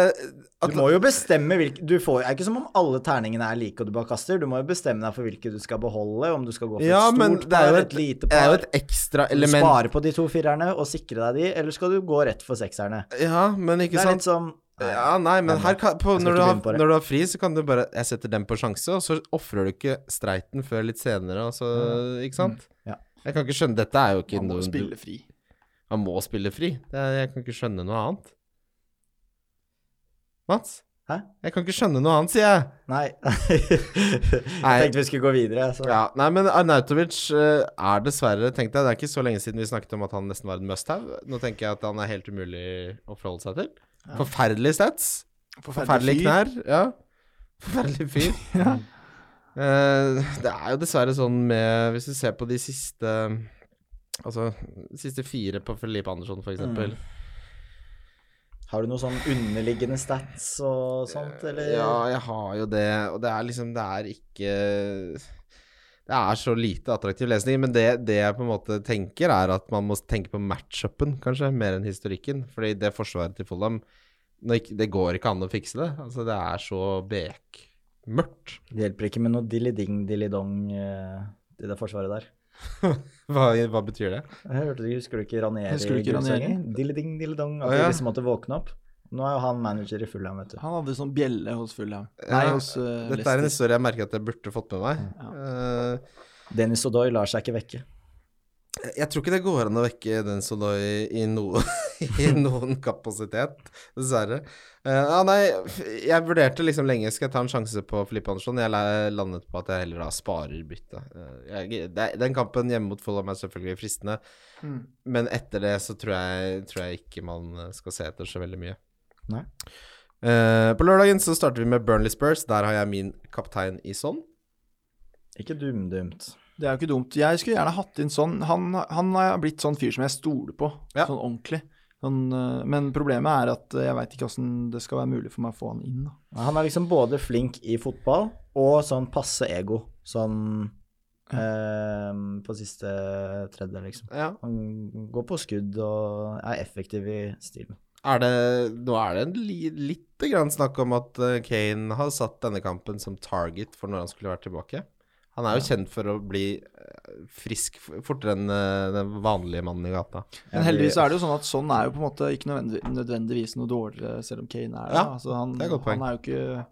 Du må jo bestemme hvilke Du får Det er ikke som om alle terningene er like og du bare kaster. Du må jo bestemme deg for hvilke du skal beholde, om du skal gå for Ja, et stort par, et, et lite det er jo et ekstra element. spare på de to firerne og sikre deg de, eller skal du gå rett for sekserne? Ja, men ikke Det er sant litt som Ja, nei, men Men her kan, på, når, du har, på når du har fri, så kan du bare Jeg setter den på sjanse, og så ofrer du ikke streiten før litt senere, og så Ikke sant? Ja. Jeg kan ikke skjønne Dette er jo ikke Man må noen, spille fri. Han må spille fri. Det er, jeg kan ikke skjønne noe annet. Mats? Hæ? Jeg kan ikke skjønne noe annet, sier jeg. Nei. jeg tenkte vi skulle gå videre. Så. Ja, nei, men Arnautovic eh, er dessverre tenkte jeg, det er ikke så lenge siden vi snakket om at han nesten var en must-have. Nå tenker jeg at han er helt umulig å forholde seg til. Forferdelig stats. Forferdelig knær. Ja. Forferdelig fyr. Ja. Eh, det er jo dessverre sånn med Hvis du ser på de siste Altså, de siste fire på Felipe Andersson, for eksempel. Har du noen sånn underliggende stats og sånt, eller? Ja, jeg har jo det, og det er liksom Det er ikke Det er så lite attraktiv lesning, men det, det jeg på en måte tenker, er at man må tenke på matchupen, kanskje, mer enn historikken. Fordi det forsvaret til Fulham Det går ikke an å fikse det. Altså, det er så bekmørkt. Det hjelper ikke med noe dilly-ding, dilly-dong eh, i det forsvaret der. Hva, hva betyr det? Jeg hørte du, Husker du ikke Ranieri? Dilly-ding, dilly-dong. At Å, ja. de liksom måtte våkne opp. Nå er jo han manager i Fulham, vet du. Han hadde sånn bjelle hos Fulham. Nei, hos uh, Dette er en historie jeg merker at jeg burde fått med meg. Eh, Dennis Odoi lar seg ikke vekke. Jeg tror ikke det går an å vekke den Sonoy i, noe, i noen kapasitet, dessverre. Uh, ah, nei, jeg vurderte liksom lenge skal jeg ta en sjanse på Filippe Andersson. Jeg landet på at jeg heller da sparer byttet. Uh, den kampen hjemme mot Fulham er selvfølgelig fristende, Mm. men etter det så tror jeg, tror jeg ikke man skal se etter så veldig mye. Nei. Uh, på lørdagen så starter vi med Burnley Spurs. Der har jeg min kaptein i sånn. Ikke dumdumt. Det er jo ikke dumt. Jeg skulle gjerne hatt inn sånn Han, han er blitt sånn fyr som jeg stoler på, Ja. sånn ordentlig. Sånn, eh, men problemet er at eh, jeg veit ikke åssen det skal være mulig for meg å få han inn. Da. Han er liksom både flink i fotball og sånn passe ego. Sånn eh, på siste tredje, liksom. Ja. Han går på skudd og er effektiv i stilen. Er det, nå er det en li, lite grann snakk om at eh, Kane har satt denne kampen som target for når han skulle vært tilbake. Han er jo kjent for å bli eh, frisk fortere enn eh, den vanlige mannen i gata. Men heldigvis er det jo sånn at sånn er jo på en måte ikke nødvendig, nødvendigvis noe dårligere, selv om Kane er det. Ja, altså, han, det er godt poeng. han er jo ikke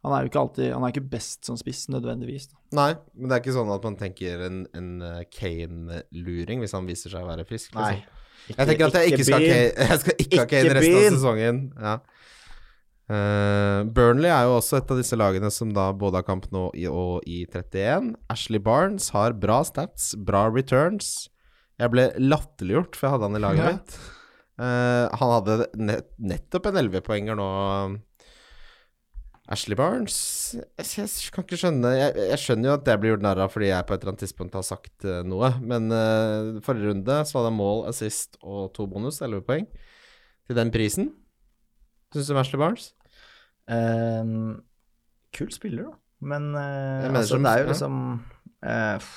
han er jo ikke alltid Han er ikke best som spiss, nødvendigvis. Da. Nei, men det er ikke sånn at man tenker en, en eh, Kane-luring hvis han viser seg å være frisk. Nei. Ikke, Jeg tenker at jeg ikke skal, ha. Kane, jeg skal ikke ha Kane resten av sesongen. Ja. Eh, Burnley er jo også et av disse lagene som da både har kamp nå i, og i 31. Ashley Barnes har bra stats, bra returns. Jeg ble latterliggjort, for jeg hadde han i laget Ja. mitt. Uh, han hadde nett, nettopp en 11-poenger nå. Ashley Barnes jeg, jeg kan ikke skjønne jeg, jeg skjønner jo at det blir gjort narr av fordi jeg på et eller annet tidspunkt har sagt uh, noe, men forrige runde så hadde jeg mål, assist og to bonus, 11 poeng, til den prisen. Syns du om Ashley Barnes? Eh, kul spiller, da. Men uh, altså, det er jo liksom uh,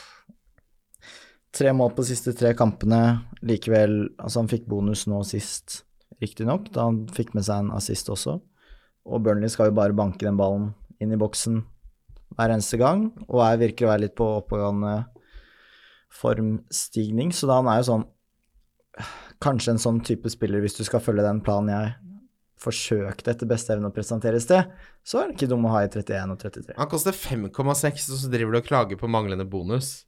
Tre mål på siste tre kampene. Likevel Altså, han fikk bonus nå sist, riktignok, da han fikk med seg en assist også. Og Burnley skal jo bare banke den ballen inn i boksen hver eneste gang, og jeg virker å være litt på oppegående formstigning, så da han er jo sånn Kanskje en sånn type spiller, hvis du skal følge den planen jeg forsøkte etter beste evne å presentere i sted, så er det ikke dum å ha i 31 og 33. Han koster 5,6, og så driver du og klager på manglende bonus.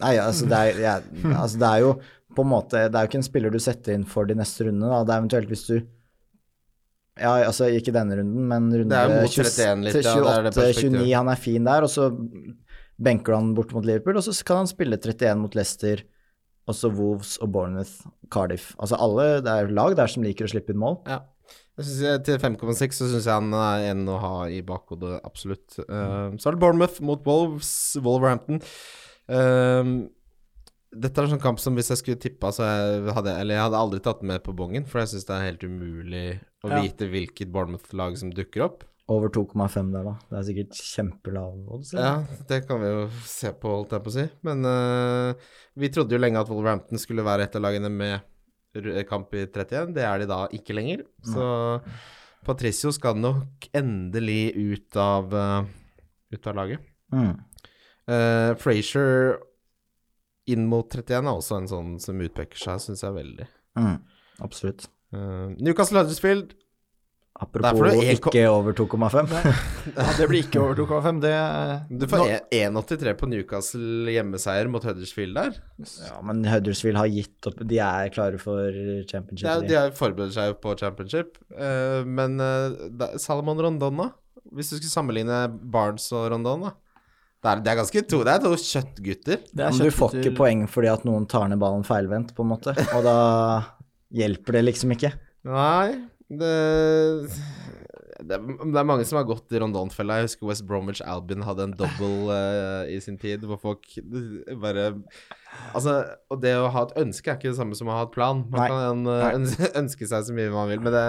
Nei, altså det, er, ja, altså det er jo på en måte Det er jo ikke en spiller du setter inn for de neste rundene, da. Det er eventuelt hvis du Ja, altså ikke denne runden, men runde Det er jo mot 20 31 litt, til ja, det er det 28, perspektivet. 29, han er fin der, og så benker han bort mot Liverpool, og så kan han spille 31 mot Leicester, og så Wolves og Bournemouth, Cardiff. Altså alle, det er lag der som liker å slippe inn mål. Ja. Jeg til 5,6 så syns jeg han er en å ha i bakhodet, absolutt. Eh, så er det Bournemouth mot Wolves, Wolverhampton. Eh, dette er en sånn kamp som hvis jeg skulle tippa, så jeg hadde Eller jeg hadde aldri tatt den med på bongen, for jeg syns det er helt umulig å Ja. vite hvilket Bournemouth-lag som dukker opp. Over 2,5 der, da. Det er sikkert kjempelav odds. Ja, det kan vi jo se på, holdt jeg på å si. Men uh, vi trodde jo lenge at Wolverhampton skulle være et av lagene med kamp i 31. Det er de da ikke lenger. Så Patricio skal nok endelig ut av, eh, ut av laget. Mm. Uh, Frazier inn mot 31 er også en sånn som utpeker seg, syns jeg veldig. Mm. Absolutt. Uh, Newcastle Huddersfield Apropos ikke over 2,5. Ja, det blir ikke over 2,5. Det Du får e- 1,83 på Newcastle hjemmeseier mot Huddersfield der. Ja, men Huddersfield har gitt opp. De er klare for championship. Ja, de. forbereder har forberedt seg på championship, eh, men eh, Salomon Rondon, da? Hvis du skulle sammenligne Barnes og Rondon, da? Det er, det er ganske to Det er to kjøttgutter. Det Ja, er men du får ikke poeng fordi at noen tar ned ballen feilvendt, på en måte. Og da hjelper det liksom ikke. Nei, det det det er mange som har gått i Rondon-fella. Jeg husker West Bromwich Albin hadde en double uh, i sin tid, hvor folk bare Altså, og det å ha et ønske er ikke det samme som å ha et plan. Man Nei. kan en, ønske, ønske seg så mye man vil, men det,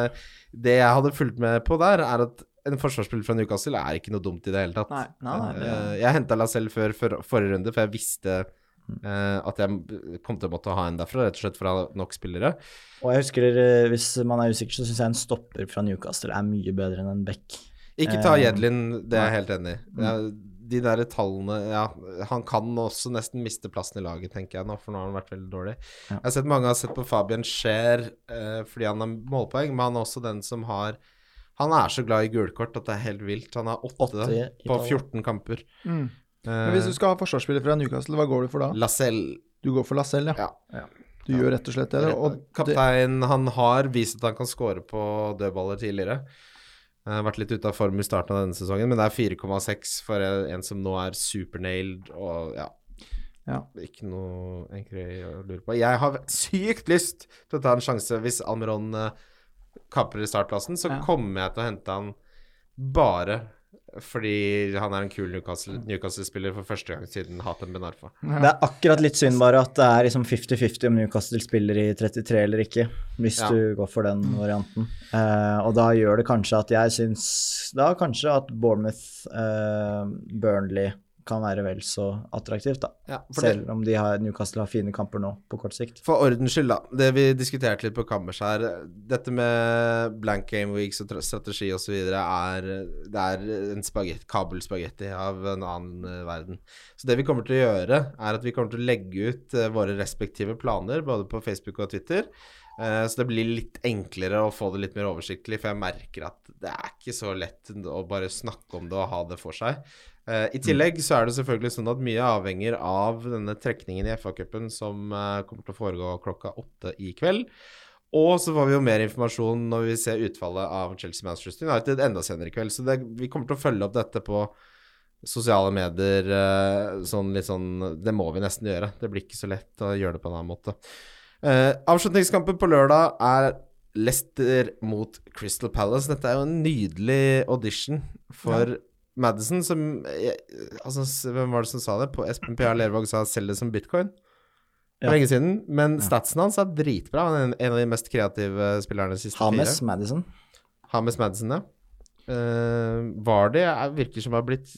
det jeg hadde fulgt med på der, er at en forsvarsspiller fra Newcastle er ikke noe dumt i det hele tatt. Nei, nei, nei, det, Eh, jeg henta Lacelle før, før forrige runde, for jeg visste eh, at jeg kom til å måtte ha en derfra, rett og slett for å ha nok spillere. Og jeg husker, eh, hvis man er usikker, så syns jeg en stopper fra Newcastle er mye bedre enn en back. Ikke ta Eh, Jedlin, det er jeg helt enig i. Ja, de der tallene Ja, han kan også nesten miste plassen i laget, tenker jeg nå, for nå har han vært veldig dårlig. Ja. Jeg har sett mange har sett på Fabian Scheer uh, fordi han har målpoeng, men han er også den som har Han er så glad i gulkort at det er helt vilt. Han har åtte Åtte på 14 kamper. mm. Eh, Men hvis du skal ha forsvarsspiller fra Newcastle, hva går du for da? Lacelle Du går for Lacelle, ja. Ja. Du gjør rett og slett det. Og Kaptein, han har vist at han kan score på dødballer tidligere. Uh, vært litt ute av form i starten av denne sesongen, men det er 4,6 for en som nå er supernailed og ja. Ja. Ikke noe egentlig å lure på. Jeg har sykt lyst til å ta en sjanse hvis Almiron uh, kaprer startplassen, så Ja. kommer jeg til å hente han bare fordi han er en kul Newcastle- Newcastle-spiller for første gang siden Hatem Benarfa. Det er akkurat litt synd bare at det er liksom 50-50 om Newcastle spiller i 33 eller ikke, hvis Ja. du går for den varianten. Uh, og da gjør det kanskje at jeg syns Da kanskje at Bournemouth, uh, Burnley kan være vel så attraktivt, da. Ja, Selv om de har, Newcastle har fine kamper nå, på kort sikt. For ordens skyld, da. Det vi diskuterte litt på kammers her, dette med blank game weeks og tra- strategi osv. er Det er en spagetti, kabelspagetti av en annen eh, verden. Så det vi kommer til å gjøre, er at vi kommer til å legge ut eh, våre respektive planer, både på Facebook og Twitter. Eh, så det blir litt enklere å få det litt mer oversiktlig, for jeg merker at det er ikke så lett å bare snakke om det og ha det for seg. Eh, I tillegg så er det selvfølgelig sånn at mye avhenger av denne trekningen i FA-cupen som eh, kommer til å foregå klokka åtte i kveld. Og så får vi jo mer informasjon når vi ser utfallet av Chelsea-Manchester United enda senere i kveld. Så det, vi kommer til å følge opp dette på sosiale medier eh, sånn litt sånn Det må vi nesten gjøre. Det blir ikke så lett å gjøre det på en annen måte. Uh, avslutningskampen på lørdag er Leicester mot Crystal Palace. Dette er jo en nydelig audition for Madison, som eh, Altså, hvem var det som sa det? På Espen P.A. Lervåg sa 'selg det som bitcoin'. For Ja. lenge siden. Men statsen hans er dritbra. Han er en, en av de mest kreative spillerne de siste Hames fire. Madison. Hames Madison, ja. Uh, det, er- virker som å ha blitt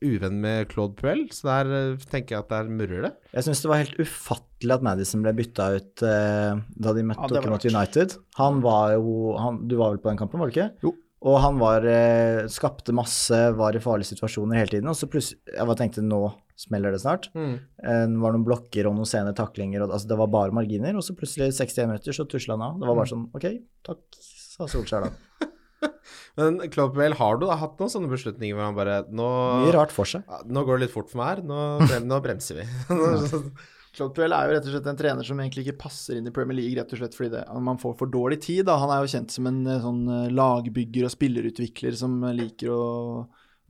uvenn med Claude Puel, så der uh, tenker jeg at der murrer det. Jeg syns det var helt ufattelig at Madison ble bytta ut uh, da de møtte Ja, det dere mot United. Han var jo han, Du var vel på den kampen, var du ikke? Jo. Og han var eh, skapte masse, var i farlige situasjoner hele tiden. Og så plutselig Jeg bare tenkte nå smeller det snart. Mm. Eh, Det var noen blokker og noen sene taklinger, og, altså det var bare marginer. Og så plutselig 61 minutter, så tusla han av. Det var bare sånn OK, takk, sa Solskjær da. Men Puel, har du da hatt noen sånne beslutninger hvor han bare Nå, Mye rart for seg. Nå går det litt fort for meg her. Nå, brem, nå bremser vi. Claude er jo rett og slett en trener som egentlig ikke passer inn i Premier League, rett og slett fordi det, man får for dårlig tid. Da. Han er jo kjent som en eh, sånn eh, lagbygger og spillerutvikler som eh, liker å,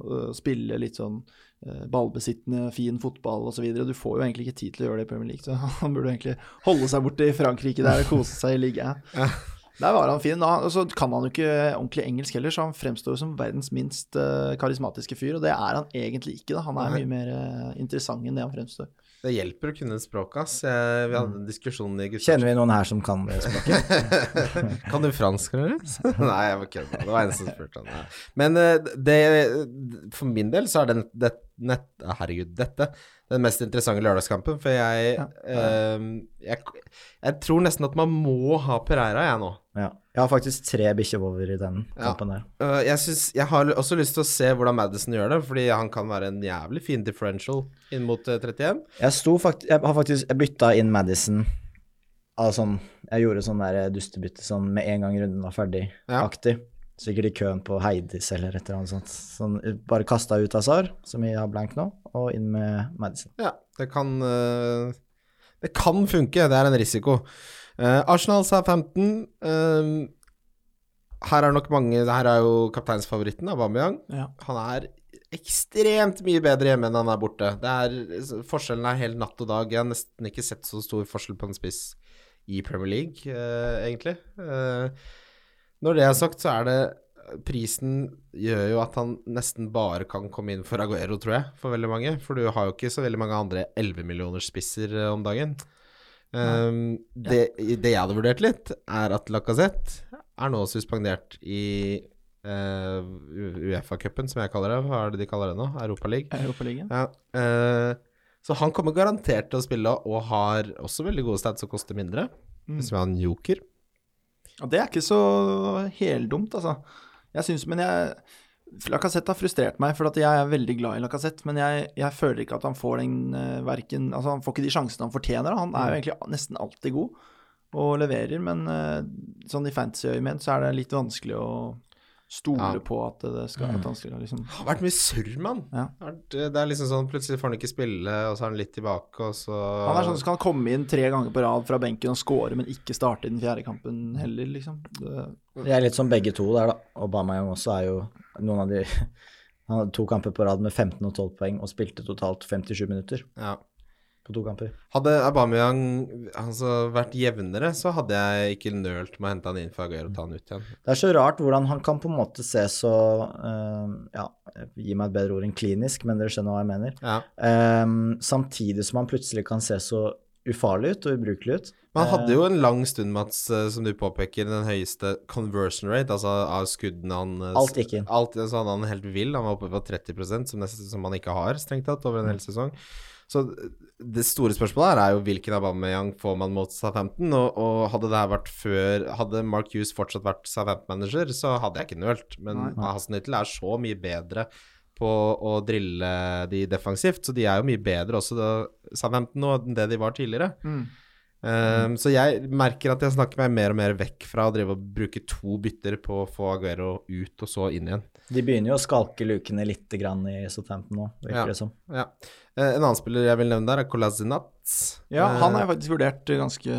å spille litt sånn ballbesittende, fin fotball osv. Du får jo egentlig ikke tid til å gjøre det i Premier League, så han burde egentlig holde seg borte i Frankrike der og kose seg i ligaen. Der var han fin. Og så kan han jo ikke ordentlig engelsk heller, så han fremstår som verdens minst karismatiske fyr, og det er han egentlig ikke. da. Han er mye mer interessant enn det han fremstår. Det hjelper å kunne språket, ass. Jeg, vi hadde en diskusjon i gutta. Kjenner vi noen her som kan det språket? kan du fransk, eller? Nei, jeg var kødda. Det var en som spurte om det. Men eh, det, for min del så er den, det, nett, herregud, dette den mest interessante lørdagskampen. For jeg, eh, jeg Jeg tror nesten at man må ha Pereira, jeg nå. Ja. Jeg har faktisk tre bikkjer over i den Ja. kampen der. Eh, jeg, synes, jeg har også lyst til å se hvordan Madison gjør det, fordi han kan være en jævlig fin differential inn mot eh, 31. Jeg sto fakt jeg har faktisk Jeg bytta inn Madison sånn Jeg gjorde sånn der dustebytte sånn med en gang runden var ferdig, Ja. Sikkert i køen på Heidis eller et eller annet sånt. Sånn, bare kasta ut Azar, som vi har blank nå, og inn med Madison. Ja, det kan eh, Det kan funke, det er en risiko. Eh, Arsenal sa uh, Her er nok mange Her er jo kapteinsfavoritten, Aubameyang. Ja. Han er ekstremt mye bedre hjemme enn han er borte. Det er, forskjellen er helt natt og dag. Jeg har nesten ikke sett så stor forskjell på en spiss i Premier League, uh, egentlig. Eh, når det er sagt, så er det Prisen gjør jo at han nesten bare kan komme inn for Aguero, tror jeg, for veldig mange. For du har jo ikke så veldig mange andre 11 millioners spisser eh, om dagen. Um, det, det jeg hadde vurdert litt, er at Lacassette er nå suspendert i uh, Uefa-cupen, som jeg kaller det. Hva er det de kaller det nå? Europaligaen? Europaligaen. Ja, Uh, så han kommer garantert til å spille, og har også veldig gode stats som koster mindre. Hvis vi har en joker. Det er ikke så heldumt, altså. Jeg syns Men jeg Lacassette har frustrert meg, for at jeg er veldig glad i Lacassette. Men jeg, jeg føler ikke at han får den uh, verken Altså, han får ikke de sjansene han fortjener. Han er jo egentlig nesten alltid god og leverer, men uh, sånn i fantasy-øyemed så er det litt vanskelig å stole Ja. på at det skal at han skal liksom Det har vært mye surr mann. Ja. Vært- Det er liksom sånn plutselig får han ikke spille, og så er han litt tilbake, og så Han er sånn som kan komme inn tre ganger på rad fra benken og score, men ikke starte i den fjerde kampen heller, liksom. Det, Jeg er litt som begge to der, da. Aubameyang også er jo noen av de Han hadde to kamper på rad med 15 og 12 poeng og spilte totalt 57 minutter ja. På to kamper. Hadde Aubameyang altså, vært jevnere, så hadde jeg ikke nølt med å hente han inn for Aguero og ta han ut igjen. Det er så rart hvordan han kan på en måte se så uh, Ja, gi meg et bedre ord enn klinisk, men dere skjønner hva jeg mener. Ja. Eh, samtidig som han plutselig kan se så ufarlig ut og ubrukelig ut. Han hadde jo en lang stund, Mats, eh, som du påpeker, den høyeste conversion rate, altså av skuddene han eh, Alt gikk inn. Alt, så hadde han helt vill. Han var oppe på 30 som, nesten, som han ikke har, strengt tatt, over en hel sesong. Så det store spørsmålet her er jo hvilken Aubameyang får man mot Southampton, og, og hadde det her vært før Hadde Mark Hughes fortsatt vært Southampton-manager, så hadde jeg ikke nølt. Men. Hasenhyttel er så mye bedre på å drille de defensivt, så de er jo mye bedre også, da, Southampton, nå enn det de var tidligere. mm. Um, så jeg merker at jeg snakker meg mer og mer vekk fra å drive og bruke to bytter på å få Aguero ut og så inn igjen. De begynner jo å skalke lukene litt grann i Southampton nå, virker Ja. det som. Ja. Eh, en annen spiller jeg vil nevne der, er Colazinat. Ja, han har Eh, jeg faktisk vurdert ganske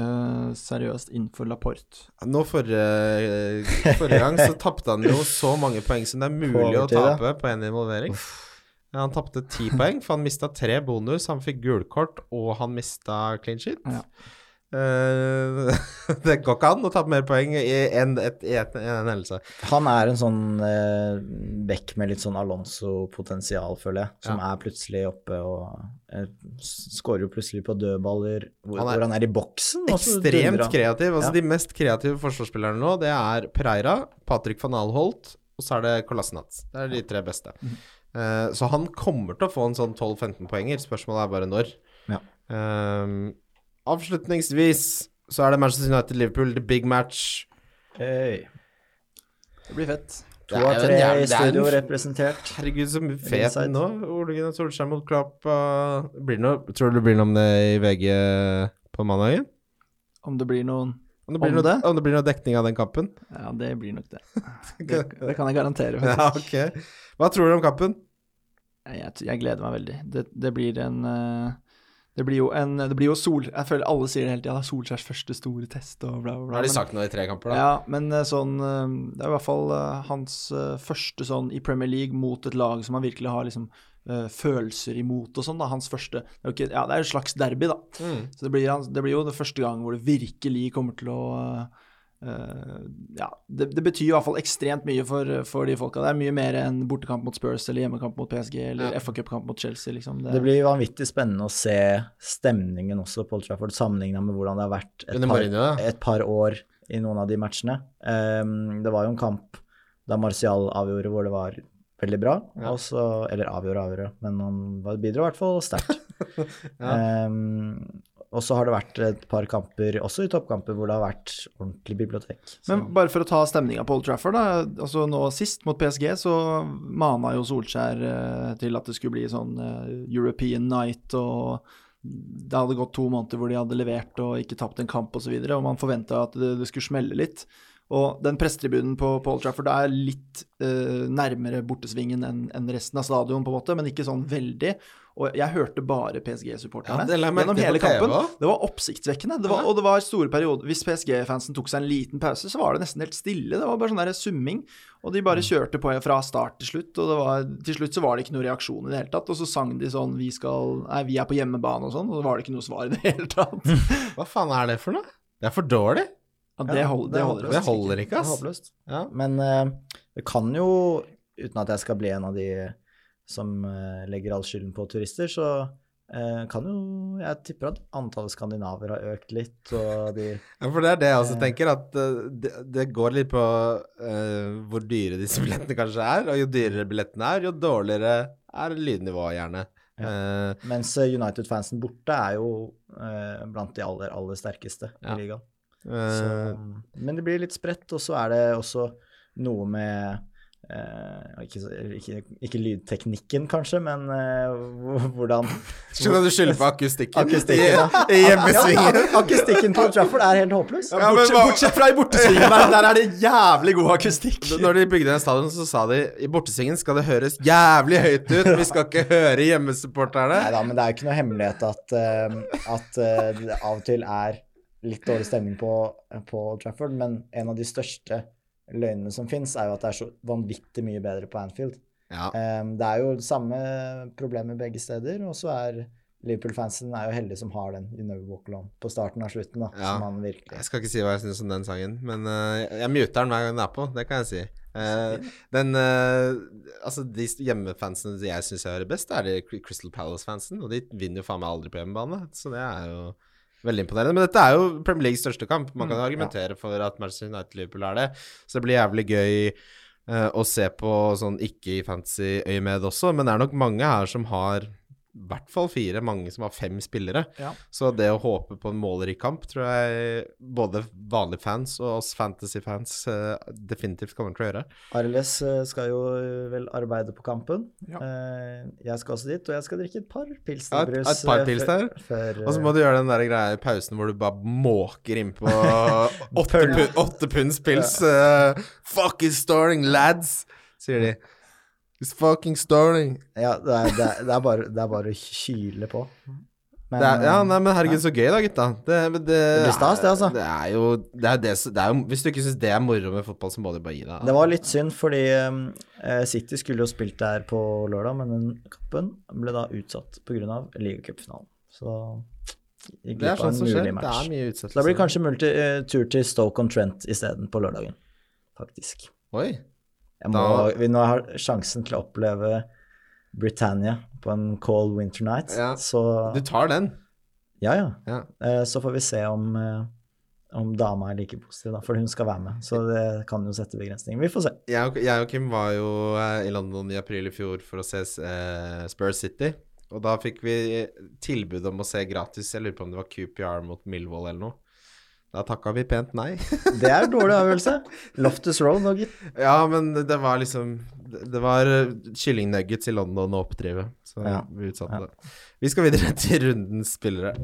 seriøst innenfor Laporte. Nå forrige, forrige gang så tapte han jo så mange poeng som det er mulig å tape ja. på én involvering. Ja, han tapte ti poeng, for han mista tre bonus. Han fikk gulkort, og han mista clean sheet. Ja. Eh, det går ikke an å tape mer poeng i en, et, i et, i en hendelse. Han er en sånn uh, bekk med litt sånn Alonso-potensial, føler jeg. Som er plutselig oppe og uh, skårer jo plutselig på dødballer hvor Han er hvor han er i boksen. Ekstremt kreativ. Altså Ja. De mest kreative forsvarsspillerne nå, det er Pereira, Patrick van Alholt, og så er det Kolasinac. Det er de tre beste. Mm. Uh, så han kommer til å få en sånn 12-15 poenger. Spørsmålet er bare når. Ja. Eh, avslutningsvis så er det Manchester United-Liverpool, the big match. Hey. Det blir fett. To Det av tre jævlig- i en studio representert. Herregud, så fet nå. Ole Gunnar Solskjær mot Klopp. uh, blir det noe, tror du det blir noe om det i VG på mandagen? Om det blir noen Om det blir, Om noe, det? om det blir noe dekning av den kampen? Ja, det blir nok det. Det, det kan jeg garantere, Ja, okay. Hva tror du om kampen? Jeg, jeg, jeg gleder meg veldig. Det, det blir en eh, Det blir jo en Det blir jo Sol... Jeg føler alle sier det hele tida. Er Solskjærs første store test og bla, bla, bla. har de sagt noe i tre kamper, da. Ja, men eh, sånn eh, Det er i hvert fall eh, hans første sånn i Premier League mot et lag som han virkelig har liksom følelser imot og sånn. da, Hans første Det er jo ikke, ja, det er et slags derby, da. Mm. Så det blir, det blir jo det første gang hvor det virkelig kommer til å Ja, det, det betyr i hvert fall ekstremt mye for, for de folka. Det er mye mer enn bortekamp mot Spurs eller hjemmekamp mot PSG eller Ja. FA Cup-kamp mot Chelsea, liksom. Det blir vanvittig spennende å se stemningen også på Old Trafford, sammenligna med hvordan det har vært et par, et par år i noen av de matchene. Um, det var jo en kamp da Martial avgjorde hvor det var veldig bra, Ja. Også, eller avgjorde avgjorde, men han var- bidro i hvert fall sterkt. Ehm, og så har det vært et par kamper, også i toppkamper, hvor det har vært ordentlig bibliotek. Så. Men bare for å ta stemninga på Old Trafford, da. Altså nå sist mot PSG så mana jo Solskjær eh, til at det skulle bli sånn eh, European night og det hadde gått to måneder hvor de hadde levert og ikke tapt en kamp osv. Og, så videre, og man forventa at det, det skulle smelle litt. Og den pressetribunen på, på Old Trafford er litt uh, nærmere bortesvingen enn en resten av stadion, på en måte, men ikke sånn veldig. Og jeg hørte bare PSG-supporterne Ja, gjennom hele kampen. Det var oppsiktsvekkende. Det var, Ja. og det var store perioder Hvis PSG-fansen tok seg en liten pause, så var det nesten helt stille. Det var bare sånn der summing. Og de Mm. bare kjørte på fra start til slutt. Og det var, til slutt så var det ikke noe reaksjon i det hele tatt. Og så sang de sånn Vi skal Nei, vi er på hjemmebane og sånn. Og så var det ikke noe svar i det hele tatt. Hva faen er det for noe? Det er for dårlig. Ja, det, hold, det det er holder. Det holder ikke, Det ass. håpløst. Ja. Men uh, det kan jo, uten at jeg skal bli en av de som uh, legger all skylden på turister, så uh, kan jo Jeg tipper at antallet skandinaver har økt litt, og de Ja, for det er det jeg også tenker, at uh, det, det går litt på uh, hvor dyre disse billettene kanskje er. Og jo dyrere billettene er, jo dårligere er lydnivået gjerne. Eh, Mens United-fansen borte er jo blant de aller, aller sterkeste Ja. i ligaen. Så, eh, men det blir litt spredt, og så er det også noe med eh, ikke, ikke, ikke lydteknikken, kanskje, men eh, hvordan Skal du skylde på akustikken? Akustikken, ja. I, i hjemmesvingen? Ja, akustikken på Trafford er helt håpløs. Ja, bortsett, hva- bortsett fra i bortesvingen der, der er det jævlig god akustikk. Når de bygde den stadion, så sa de i bortesvingen skal det høres jævlig høyt ut. Vi skal ikke høre hjemmesupporterne. Nei da, men det er jo ikke noe hemmelighet at, uh, at det av og til er litt dårlig stemning på, på Trafford, men en av de største løgnene som fins, er jo at det er så vanvittig mye bedre på Anfield. Ja. Um, det er jo samme problemer begge steder, og så er Liverpool-fansen er jo heldig som har den You Never Walk Alone på starten av slutten, da, Ja. som han virkelig Jeg skal ikke si hva jeg syns om den sangen, men uh, jeg, jeg muter den hver gang den er på. Det kan jeg si. Uh, den uh, Altså, de hjemmefansene jeg syns jeg hører best, er de Crystal Palace-fansen. Og de vinner jo faen meg aldri på hjemmebane, så det er jo veldig imponerende. Men dette er jo Premier Leagues største kamp. Man kan jo argumentere for at Manchester United-Liverpool er det. Så det blir jævlig gøy uh, å se på sånn ikke i fancy øyemed også, men det er nok mange her som har i hvert fall fire, mange som har fem spillere. Ja. Så det å håpe på en målrik kamp tror jeg både vanlige fans og oss fantasy-fans eh, definitivt kommer til å gjøre. RLS eh, skal jo eh, vel arbeide på kampen. Ja. Eh, jeg skal også dit, og jeg skal drikke et par Ja, et- pilsnerbrus. et par pils før- der. Og så må du gjøre den der greia i pausen hvor du bare måker innpå åtte, Pøl. pu åtte punds pils. Uh, fuck is starting, lads, sier de. It's fucking starting. Ja, det er, det, er, det, er bare, det er bare å kyle på. Men, er, ja, eh, nei, men herregud, så gøy da, gutta. Det, det, blir stas, det, altså. Det er jo, det er det, det er jo Hvis du ikke syns det er moro med fotball, så må du bare gi deg. det var litt synd, fordi uh, City skulle jo spilt der på lørdag, men den kampen ble da utsatt pga. ligacupfinalen. Så gikk Det glipp av en som skjer. match. Det er mye Så utsettelse. da blir det kanskje multi, uh, tur til Stoke on Trent isteden på lørdagen, faktisk. Oi. Må, Da- vi nå har sjansen til å oppleve Britannia på en cold winter night, Ja. så Du tar den. Ja, ja. Ja. Eh, Så får vi se om, eh, om dama er like positiv, da, for hun skal være med. Så det kan jo sette begrensninger. Vi får se. Jeg og, jeg og Kim var jo eh, i London i april i fjor for å se eh, Spurs City. Og da fikk vi tilbud om å se gratis. Jeg lurer på om det var QPR mot Millwall eller noe. Da takka vi pent nei. Det er dårlig avgjørelse. Loftus Road gitt. ja, men det var liksom Det var kylling kyllingnuggets i London å oppdrive, så Ja. vi utsatte Ja. det. Vi skal videre til rundens spillere.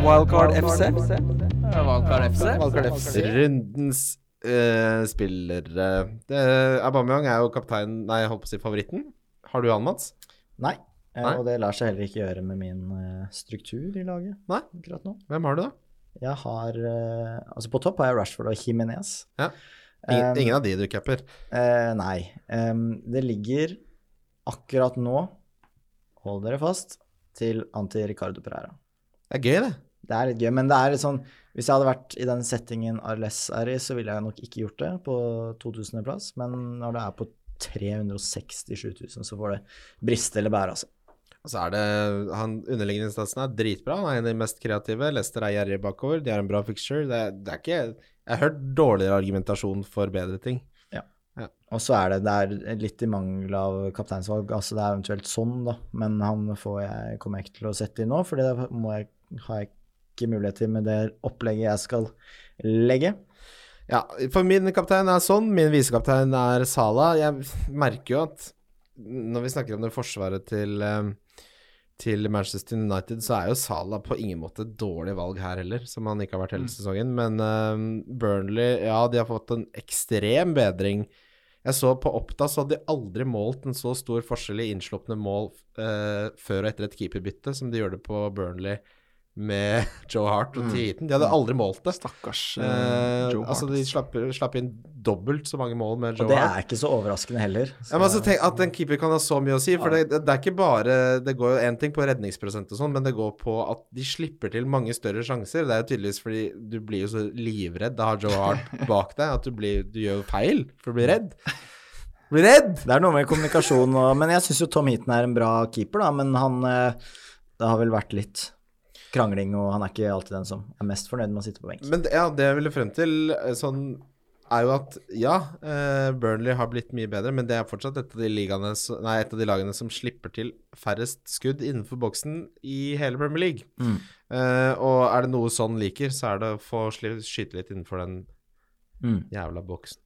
Wildcard FC. Wildcard FC. Wildcard FC. Rundens uh, spillere det, Aubameyang er jo kaptein Nei, jeg holdt på å si favoritten. Har du han, Mats? Nei. Eh, Nei. Og det lar seg heller ikke gjøre med min eh, struktur i laget Nei. akkurat nå. Hvem har du, da? Jeg har eh, Altså, på topp har jeg Rashford og Jimenez. Ja. Ingen, Um, ingen av de du capper. Uh, nei. Um, det ligger akkurat nå, hold dere fast, til anti-Ricardo Pereira. Det er gøy, det. Det er litt gøy, men det er litt sånn Hvis jeg hadde vært i den settingen Arles er i, så ville jeg nok ikke gjort det på 2000.-plass, men når det er på 367 000, så får det briste eller bære, altså. Og så er det han underliggende instansen er dritbra. Han er en av de mest kreative. Leicester er gjerrig bakover. De har en bra fixture. Det, det er ikke Jeg har hørt dårligere argumentasjon for bedre ting. Og så er det, det er litt i mangel av kapteinsvalg. Altså det er eventuelt sånn, da, men han får jeg, kommer jeg ikke til å sette inn nå, for det må jeg, har jeg ikke mulighet til med det opplegget jeg skal legge. Ja, for min kaptein er sånn. Min visekaptein er Sala. Jeg merker jo at når vi snakker om det forsvaret til, eh, til Manchester United, så er jo Salah på ingen måte et dårlig valg her heller, som han ikke har vært hele sesongen. Men eh, Burnley, ja, de har fått en ekstrem bedring. Jeg så på Oppda, så hadde de aldri målt en så stor forskjell i innslupne mål eh, før og etter et keeperbytte som de gjør det på Burnley med Joe Hart og T. De hadde aldri målt det. Stakkars uh, Joe Hart. altså, de slapp, slapp inn dobbelt så mange mål med Og Joe det Hart. er ikke så overraskende heller. Så, Ja, men altså, tenk At en keeper kan ha så mye å si. For det, det er ikke bare Det går jo én ting på redningsprosent og sånn, men det går på at de slipper til mange større sjanser. Det er jo tydeligvis fordi du blir jo så livredd. Da har Joe Hart bak deg at du, blir, du gjør jo feil for å bli redd. Blir redd! det er noe med kommunikasjon og Men jeg syns jo Tom Heaton er en bra keeper, da. Men han eh, Det har vel vært litt krangling, og han er ikke alltid den som er mest fornøyd med å sitte på benk. Men ja, det jeg ville frem til eh, sånn er jo at ja, eh, Burnley har blitt mye bedre, men det er fortsatt et av de, ligaene, nei, et av de lagene som slipper til færrest skudd innenfor boksen i hele Premier League. Mm. Uh, og er det noe sånn liker, så er det å få skyte litt innenfor den Mm. jævla boksen.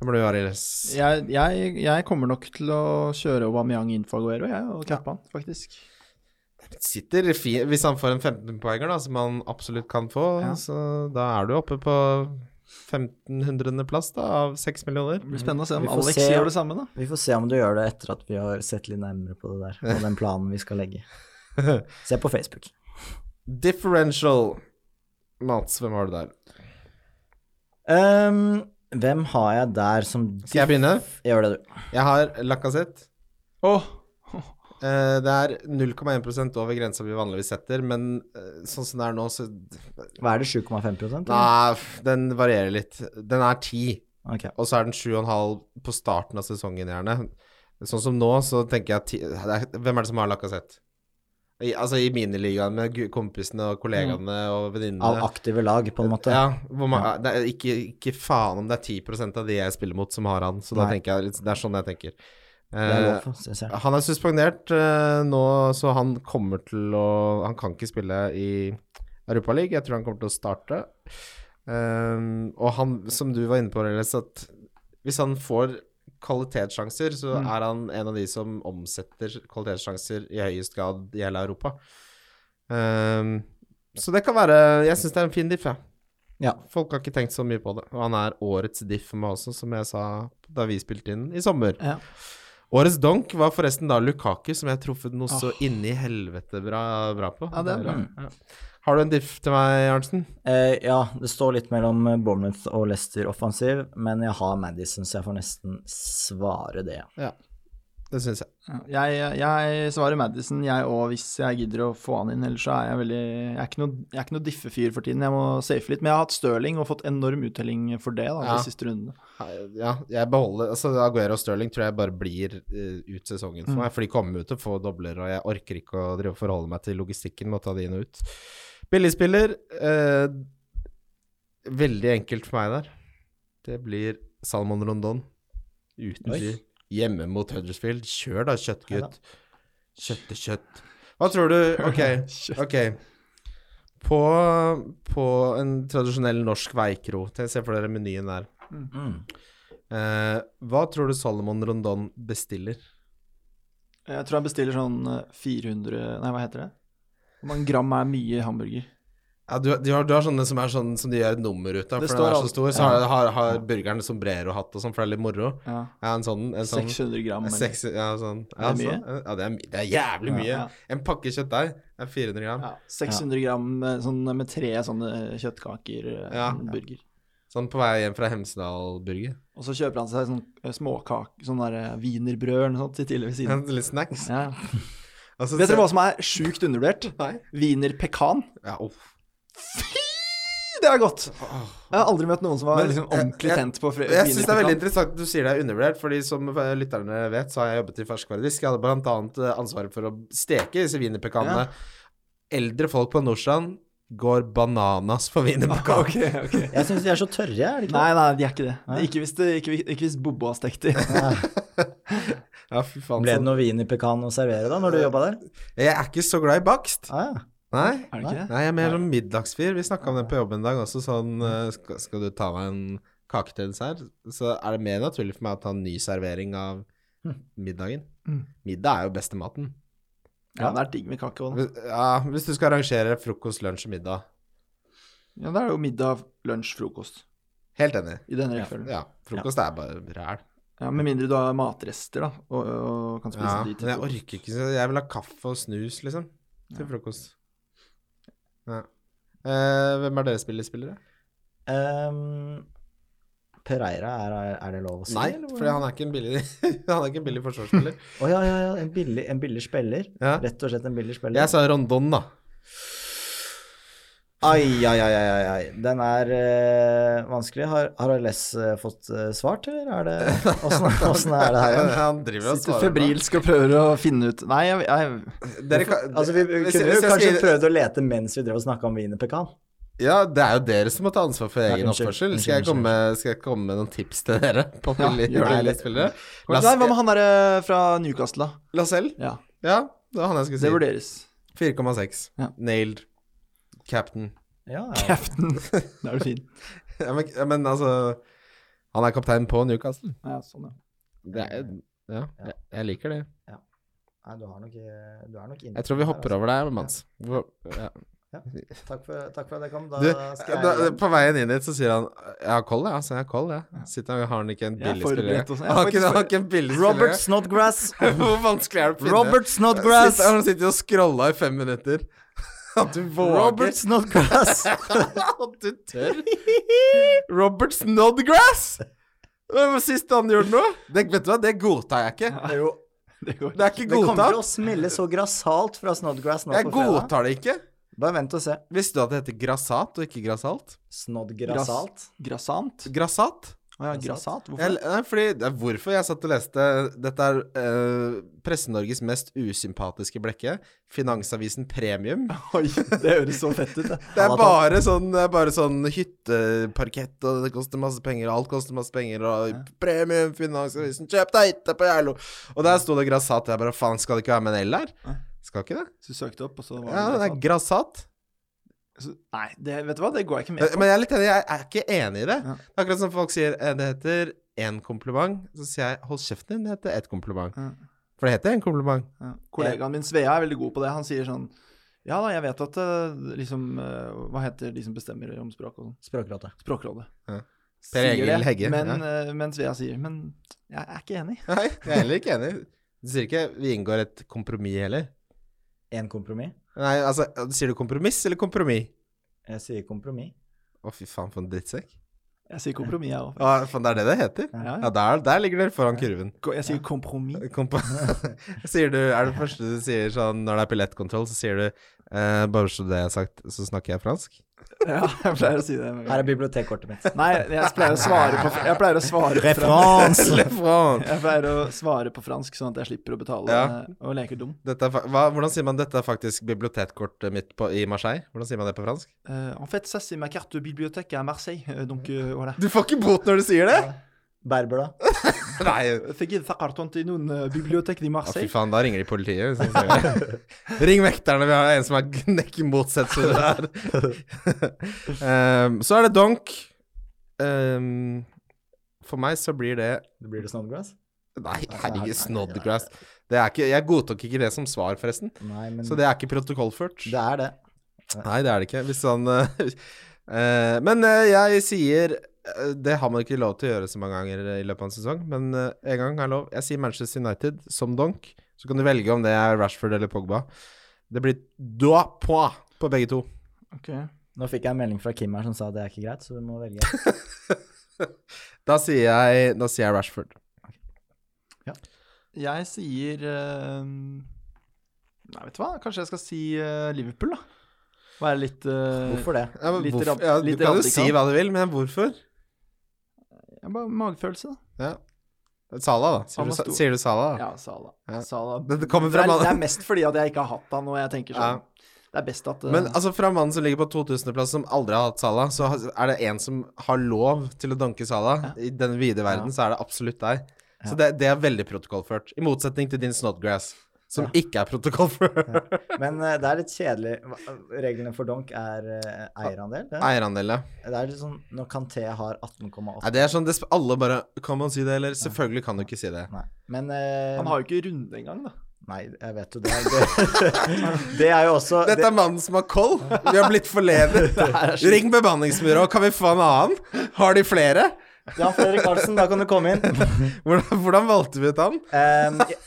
Hva må du gjøre, Ariles. Jeg, jeg, jeg kommer nok til å kjøre Aubameyang inn for Aguero, jeg, og cappe han, faktisk. Sitter fint Hvis han får en 15-poenger, da, som han absolutt kan få, Ja. så da er du oppe på 1500.-plass da, av 6 millioner. Det blir spennende å se om Alex se. gjør det samme, da. Vi får se om du gjør det etter at vi har sett litt nærmere på det der, på den planen vi skal legge. Se på Facebook. Differential. Mats, hvem har du der? Um, hvem har jeg der som Skal jeg begynne? Gjør det, du. Jeg har Lacassette. Åh, Eh, det er 0,1% over grensa vi vanligvis setter, men eh, sånn som det er nå, så Hva er det, 7,5 eller? Nei, den varierer litt. Den er 10, okay. og så er den 7,5 på starten av sesongen, gjerne. Sånn som nå, så tenker jeg at Hvem er det som har Lacassette? I, altså i miniligaen med kompisene og kollegaene og venninnene. Av aktive lag, på en måte. Ja, man, det er ikke, ikke faen om det er 10% av de jeg spiller mot, som har han. Så da tenker jeg Det er sånn jeg tenker. Lov, han er suspendert eh, nå, så han kommer til å Han kan ikke spille i Europaligaen. Jeg tror han kommer til å starte. Um, og han, som du var inne på, Reles, at hvis han får kvalitetssjanser, så Mm. er han en av de som omsetter kvalitetssjanser i høyest grad i hele Europa. Um, så det kan være Jeg syns det er en fin diff, jeg. Ja. Folk har ikke tenkt så mye på det. Og han er årets diff for meg også, som jeg sa da vi spilte inn i sommer. ja. Årets donk var forresten da Lukaku, som jeg har truffet noe så inni helvete bra, bra på. Ja, det er bra. Ja. Har du en diff til meg, Arntzen? Eh, ja, det står litt mellom Bournemouth og Leicester offensiv, men jeg har Madison, så jeg får nesten svare det. Ja, det syns jeg. Ja, Jeg, jeg svarer Madison, jeg òg, hvis jeg gidder å få han inn. Ellers så er jeg veldig Jeg er ikke noe, noe diffe-fyr for tiden, jeg må safe litt. Men jeg har hatt Stirling og fått enorm uttelling for det da, Ja. de siste rundene. Ja, jeg beholder Altså, Aguero og Stirling tror jeg bare blir uh, ut sesongen for Mm. meg, for de kommer jo til å få dobler, og jeg orker ikke å drive forholde meg til logistikken med å ta de inn og ut. Billigspiller uh, Veldig enkelt for meg der. Det blir Salmon Rondon. Uten tvil. Hjemme mot Huddersfield. Kjør da, kjøttgutt. Kjøttekjøtt. Kjøtt kjøtt. Hva tror du Ok. ok På, på en tradisjonell norsk veikro Se for dere menyen der. Mm. Eh, hva tror du Salomon Rondon bestiller? Jeg tror han bestiller sånn eh, 400 Nei, hva heter det? Hvor mange gram er mye hamburger? Ja, du, du, har, du har sånne som er sånn som de gjør et nummer ut av, for den er så stor. Så ja. har, har, har burgeren sombrero-hatt og sånn, for det er litt moro. Ja, Ja, en sånn, en sånn 600 gram. eller- seks, ja, sånn. Er det er mye? sånn. Ja, det er, det er jævlig mye. Ja. En pakke kjøttdeig er 400 gram. Ja, 600 gram eh, sånn, med tre sånne kjøttkaker, eh, Ja. en burger. Sånn på vei hjem fra Hemsedal-burger. Og så kjøper han seg sånn eh, småkake, sånn der eh, wienerbrød eller noe sånt til tidlig ved Ja, siden. Litt snacks. Ja. Altså, Vet dere hva som er sjukt undervurdert? Nei. Wienerpekan. Ja, uff. Det er godt! Jeg har aldri møtt noen som var Men, liksom eh, ordentlig jeg- tent på fre- Jeg syns det er veldig interessant at du sier det er undervurdert, fordi som eh, lytterne vet, så har jeg jobbet i ferskvaredisk. Jeg hadde blant annet eh, ansvaret for å steke disse wienerpekanene. Eldre folk på Nordstrand går bananas for wienerpekan. Ok, ok. Jeg syns de er så tørre, er de ikke? Nei, nei, de er ikke det. Nei. Ikke hvis, det, ikke, ikke hvis Bobo har stekt de. Ja, fy faen. Ble det noe wienerpekan å servere da, når du jobba der? Jeg er ikke så glad i bakst. Ah, ja. Nei. Er det ikke det? Nei, jeg er mer sånn middagsfyr. Vi snakka om det på jobben en dag også, sånn eh, skal, skal du ta meg en kake til dessert? Så er det mer naturlig for meg å ta en ny servering av middagen. Mm. Middag er jo beste maten. Ja, det er digg med kake òg, da. Ja, hvis du skal arrangere frokost, lunsj og middag. Ja, da er det jo middag, lunsj, frokost Helt enig. i denne rekkefølgen. Ja. Ja, frokost er bare ræl. Ja, Med mindre du har matrester, da, og, og kan spise Ja, de men jeg orker ikke så Jeg vil ha kaffe og snus, liksom, til frokost. Ja. Eh, hvem er deres spillerspillere? Um, Pereira, er, er det lov å si? Nei, for han er ikke en billig ikke en billig forsvarsspiller. Å ja, ja, ja. En billig, en billig spiller. Ja. Rett og slett en billig spiller. Jeg sa Rondon, da. Ai, ai, ai, ai, ai. Den er eh, vanskelig. Har, har ALS eh, fått eh, svart, eller er det Åssen er det her igjen? Han driver og Sitter svarer. febrilsk og prøver å finne ut Nei, jeg, jeg. Dere kan, Altså, vi kunne hvis jo kanskje skal- prøvd å lete mens vi drev og snakka om wienerpekan. Ja, det er jo dere som må ta ansvar for egen oppførsel. Skal jeg, komme, skal jeg komme med noen tips til dere på Ja, gjør det. billigspillere? Nei, hva med han derre fra Newcastle, da? Lascelles? Ja, Ja, det var han jeg skulle det si. vurderes. 4,6. Ja. Nailed. Captain. Ja, ja. Captain. Da er du fin. Ja, men, ja, men altså Han er kaptein på Newcastle. Ja, sånn, ja. Det er, ja, jeg, jeg liker det. Nei, du har nok, eh, du er nok inne Jeg tror vi hopper over deg, Mans. Ja. Ja. Takk for, takk for at jeg kom. Da Du, skal da, på veien inn hit så sier han Jeg har koll, jeg. Altså, jeg har koll, jeg. Sitter, har han ikke en billig spiller? Jeg er Han har ikke, han ikke en billig Robert. Snodgrass. Hvor vanskelig er det å finne? Robert Snodgrass. Sitter, han sitter og scrolla i fem minutter. At du våger Robert Snodgrass. At du tør? Robert Snodgrass! Det var sist han gjorde noe? Det, vet du hva, det godtar jeg ikke. Det er jo Det går Det er ikke Det kommer til å godtatt. smelle så grassat fra Snodgrass nå Jeg på fredag. godtar det ikke. Bare vent og se. Visste du at det heter grassat og ikke grassalt? Snodgrassalt. Grassant? Grassat? Å ja, grassat? Hvorfor? Jeg, nei, fordi, det er hvorfor jeg satt og leste Dette er uh, Presse-Norges mest usympatiske blekke. Finansavisen Premium. Oi, det høres så fett ut, det. Det er bare sånn, bare sånn hytteparkett, og det koster masse penger, og alt koster masse penger, og premium, Finansavisen, kjøp deg hytte på Geilo! Og der sto det grassat. Jeg bare faen, skal det ikke være med en L her? Skal ikke det? Så du søkte opp, og så var Ja, det er grassat. Nei, det, vet du hva, det går jeg ikke med på. Men jeg er litt enig, jeg er ikke enig i det. Ja. Akkurat som folk sier eh, det heter én kompliment, så sier jeg hold kjeften din, det heter ett kompliment. Ja. For det heter en kompliment. Ja. Kollegaen min Svea er veldig god på det. Han sier sånn Ja da, jeg vet at eh, liksom eh, Hva heter de som bestemmer om språk og sånn? Språkrådet. Språkrådet. Ja. Per Egil Hegge, Men, ja. men Svea sier Men jeg er ikke enig. Nei, jeg er heller ikke enig. Du sier ikke vi inngår et kompromiss heller. Én kompromiss. Nei, altså, sier du kompromiss eller kompromiss? Jeg sier kompromiss. Å, fy faen, for en drittsekk. Jeg sier kompromiss, jeg òg. Ja, faen, det er det det heter? Ja, Ja, der, der ligger dere foran kurven. Jeg sier kompromiss. Komp sier du, er det første du sier sånn når det er billettkontroll, så sier du eh, Bare så det er sagt, så snakker jeg fransk? Ja, jeg pleier å si det. Her er bibliotekkortet mitt. Nei, jeg pleier å svare på Jeg pleier å svare. Le Jeg pleier å svare på fransk, sånn at jeg slipper å betale Ja. og leke dum. Dette er, hva, hvordan sier man dette er faktisk bibliotekkortet mitt på, i Marseille? Hvordan sier man det på fransk? Uh, en fait, ça c'est ma carte bibliothèque à Marseille, euh, donc uh, voilà. Du får ikke bot når du sier det! Berber, da? Nei. Fikk karton til noen uh, bibliotek i Marseille. fy faen, da ringer de politiet. Hvis de. Ring vekterne, vi har en som er nekker det her. um, så er det donk. Um, for meg så blir det Det blir det Snodgrass? Nei, herregud, Snodgrass. Det er ikke, jeg godtok ikke det som svar, forresten. Nei, men Så det er ikke protokollført. det er det. Nei, det er det ikke. Hvis han eh, eh, Men eh, jeg sier eh, Det har man ikke lov til å gjøre så mange ganger i løpet av en sesong, men eh, en gang er lov. Jeg sier Manchester United som donk. Så kan du velge om det er Rashford eller Pogba. Det blir doi poi på begge to. Ok. Nå fikk jeg en melding fra Kim her som sa det er ikke greit, så du må velge. Da sier jeg, da sier jeg Rashford. Jeg sier uh, Nei, vet du hva? Kanskje jeg skal si uh, Liverpool, da. Være litt uh, Hvorfor det? Ja, men Litt hvorfor, ja, litt du kan jo si hva du vil, men hvorfor? Ja, Bare magefølelse, da. Ja. Sala, da. Sier du, stor. sier du Sala? da? Ja, Sala. Ja. Sala. Det- det det, er, det er mest fordi at jeg ikke har hatt han, og jeg tenker sånn Det er best at uh, Men altså fra mannen som ligger på 2000.-plass, som aldri har hatt Sala, så er det en som har lov til å danke Salah. I den vide verden så er det absolutt deg. Så det, det er veldig protokollført. I motsetning til din Snodgrass, som ikke er protokollført. Men uh, det er litt kjedelig. Reglene for donk er uh, eierandel. Det. Eierandel, ja. det er litt sånn når Kanté har 18,8 Nei, det er sånn Alle bare Kan man si det, eller? Selvfølgelig kan du ikke si det. Nei. Men uh, Han har jo ikke runde engang, da. Nei, jeg vet jo det. Det, det er jo også Dette er mannen som har koll. Vi har blitt forledet. Ring bemanningsbyrået, Kan vi få en annen? Har de flere? Jan Fredrik Karlsen, da kan du komme inn. Hvordan, hvordan valgte vi ut han? Um, jeg,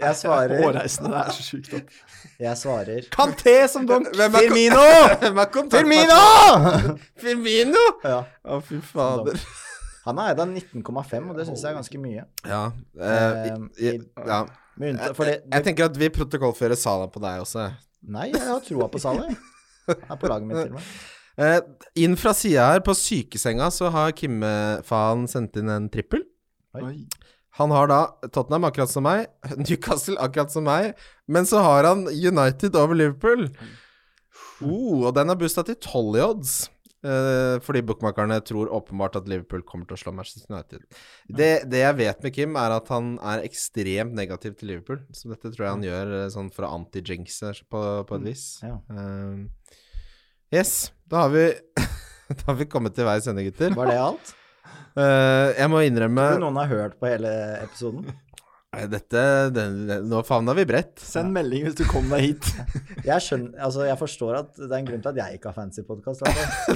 jeg svarer Hårreisende, det er så sjukt. Jeg svarer Kanté som donk! Firmino! Firmino! Firmino! Ja. Å, fy fader. Han er eid av 19,5, og det syns jeg er ganske mye. Ja. eh, Um, i- i- ja. For det, Jeg tenker at vi protokollfører Sala på deg også. Nei, jeg har troa på Sala. jeg. Han er på laget mitt til og med. Eh, inn fra sida her, på sykesenga, så har Kimme-faen sendt inn en trippel. Oi. Han har da Tottenham akkurat som meg, Newcastle akkurat som meg, men så har han United over Liverpool. Oh, og den er boosta til 12 i odds. Eh, fordi bookmakerne tror åpenbart at Liverpool kommer til å slå Manchester United. Det, det jeg vet med Kim, er at han er ekstremt negativ til Liverpool. Så dette tror jeg han gjør eh, sånn for å anti-jinxe på, på et vis. Ja. Eh, yes, da har vi Da har vi kommet til veis ende, gutter. Var det alt? Uh, jeg må innrømme Tror du noen har hørt på hele episoden? Nei, Dette den, den, Nå favna vi bredt. Send melding hvis du kom deg hit. Jeg skjønner, altså jeg forstår at det er en grunn til at jeg ikke har fancy podkast.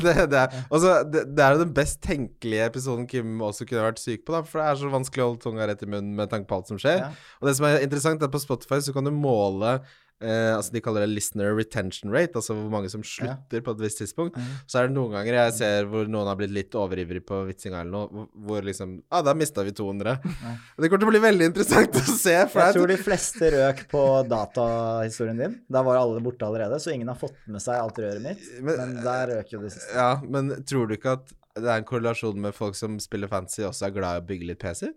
det, det, er, altså, det, det er jo den best tenkelige episoden Kim også kunne vært syk på, da, for det er så vanskelig å holde tunga rett i munnen med tanke på alt som skjer. Ja. Og det som er interessant, er at på Spotify så kan du måle eh, Altså De kaller det listener retention rate, altså hvor mange som slutter på et visst tidspunkt. Så er det noen ganger jeg ser hvor noen har blitt litt overivrig på vitsinga eller noe, hvor- liksom Ah, da mista vi 200. Ja. Det kommer til å bli veldig interessant å se. For Jeg tror de fleste røk på datahistorien din. Da var alle borte allerede, så ingen har fått med seg alt røret mitt. Men- Men der røk jo de siste. ja, men tror du ikke at det er en korrelasjon med folk som spiller fancy, også er glad i å bygge litt PC-er?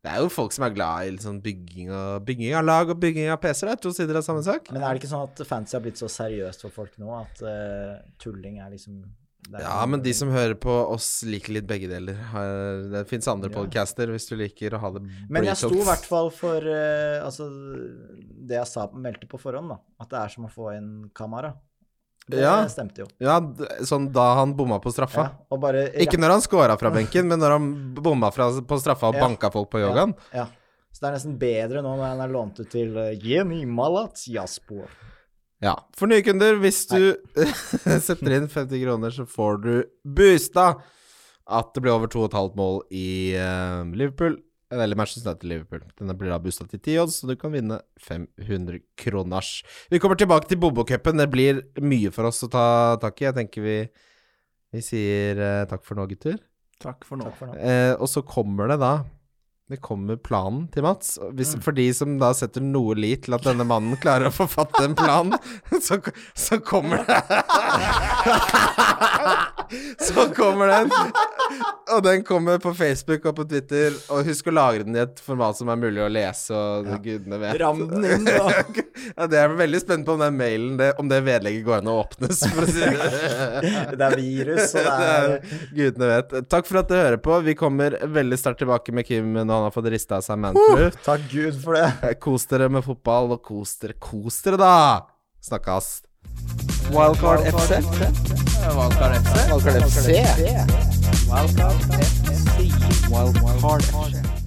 Det er jo folk som er glad i sånn bygging, og, bygging av lag og bygging av PC-er. Det er to sider av samme sak. Men er det ikke sånn at fancy har blitt så seriøst for folk nå at uh, tulling er liksom er Ja, men de som hører på oss, liker litt begge deler. Det fins andre Ja. podcaster hvis du liker å ha det Men jeg sto i hvert fall for uh, altså, det jeg sa, meldte på forhånd, da. At det er som å få en Kamara. Det Ja. stemte jo. Ja, sånn da han bomma på straffa. Ja, bare Ikke når han scora fra benken, men når han bomma fra, på straffa og Ja. banka folk på yogaen. Ja. Så det er nesten bedre nå når han er lånt ut til uh, Malat Jaspor. Ja. For nye kunder, hvis du setter inn 50 kroner, så får du boosta at det blir over 2,5 mål i uh, Liverpool. Eller Manchester United Liverpool. Denne blir da boosta til 10 odds, så du kan vinne 500 kroners. Vi kommer tilbake til Bobo-cupen. Det blir mye for oss å ta tak i. Jeg tenker vi, vi sier eh, takk for nå, gutter. Takk for nå. Takk for nå. Eh, og så kommer det da Det kommer planen til Mats. Hvis, For de som da setter noe lit til at denne mannen klarer å forfatte en plan, så, så kommer det Så kommer den. Og den kommer på Facebook og på Twitter. Og husk å lagre den i et format som er mulig å lese, og gudene vet. Ram den inn, da. ja, det er veldig spent på om den mailen det, Om det vedlegget går an å åpnes, for å si det Det er virus, og det er gudene vet. Takk for at du hører på. Vi kommer veldig sterkt tilbake med Kim når han har fått rista av seg manflu. Takk Gud for det. Kos dere med fotball, og kos dere, kos dere, da! Snakkes. Wildcard FC. Wildcard FC. Wildcard FC. Wildcard FC. Wildcard FC.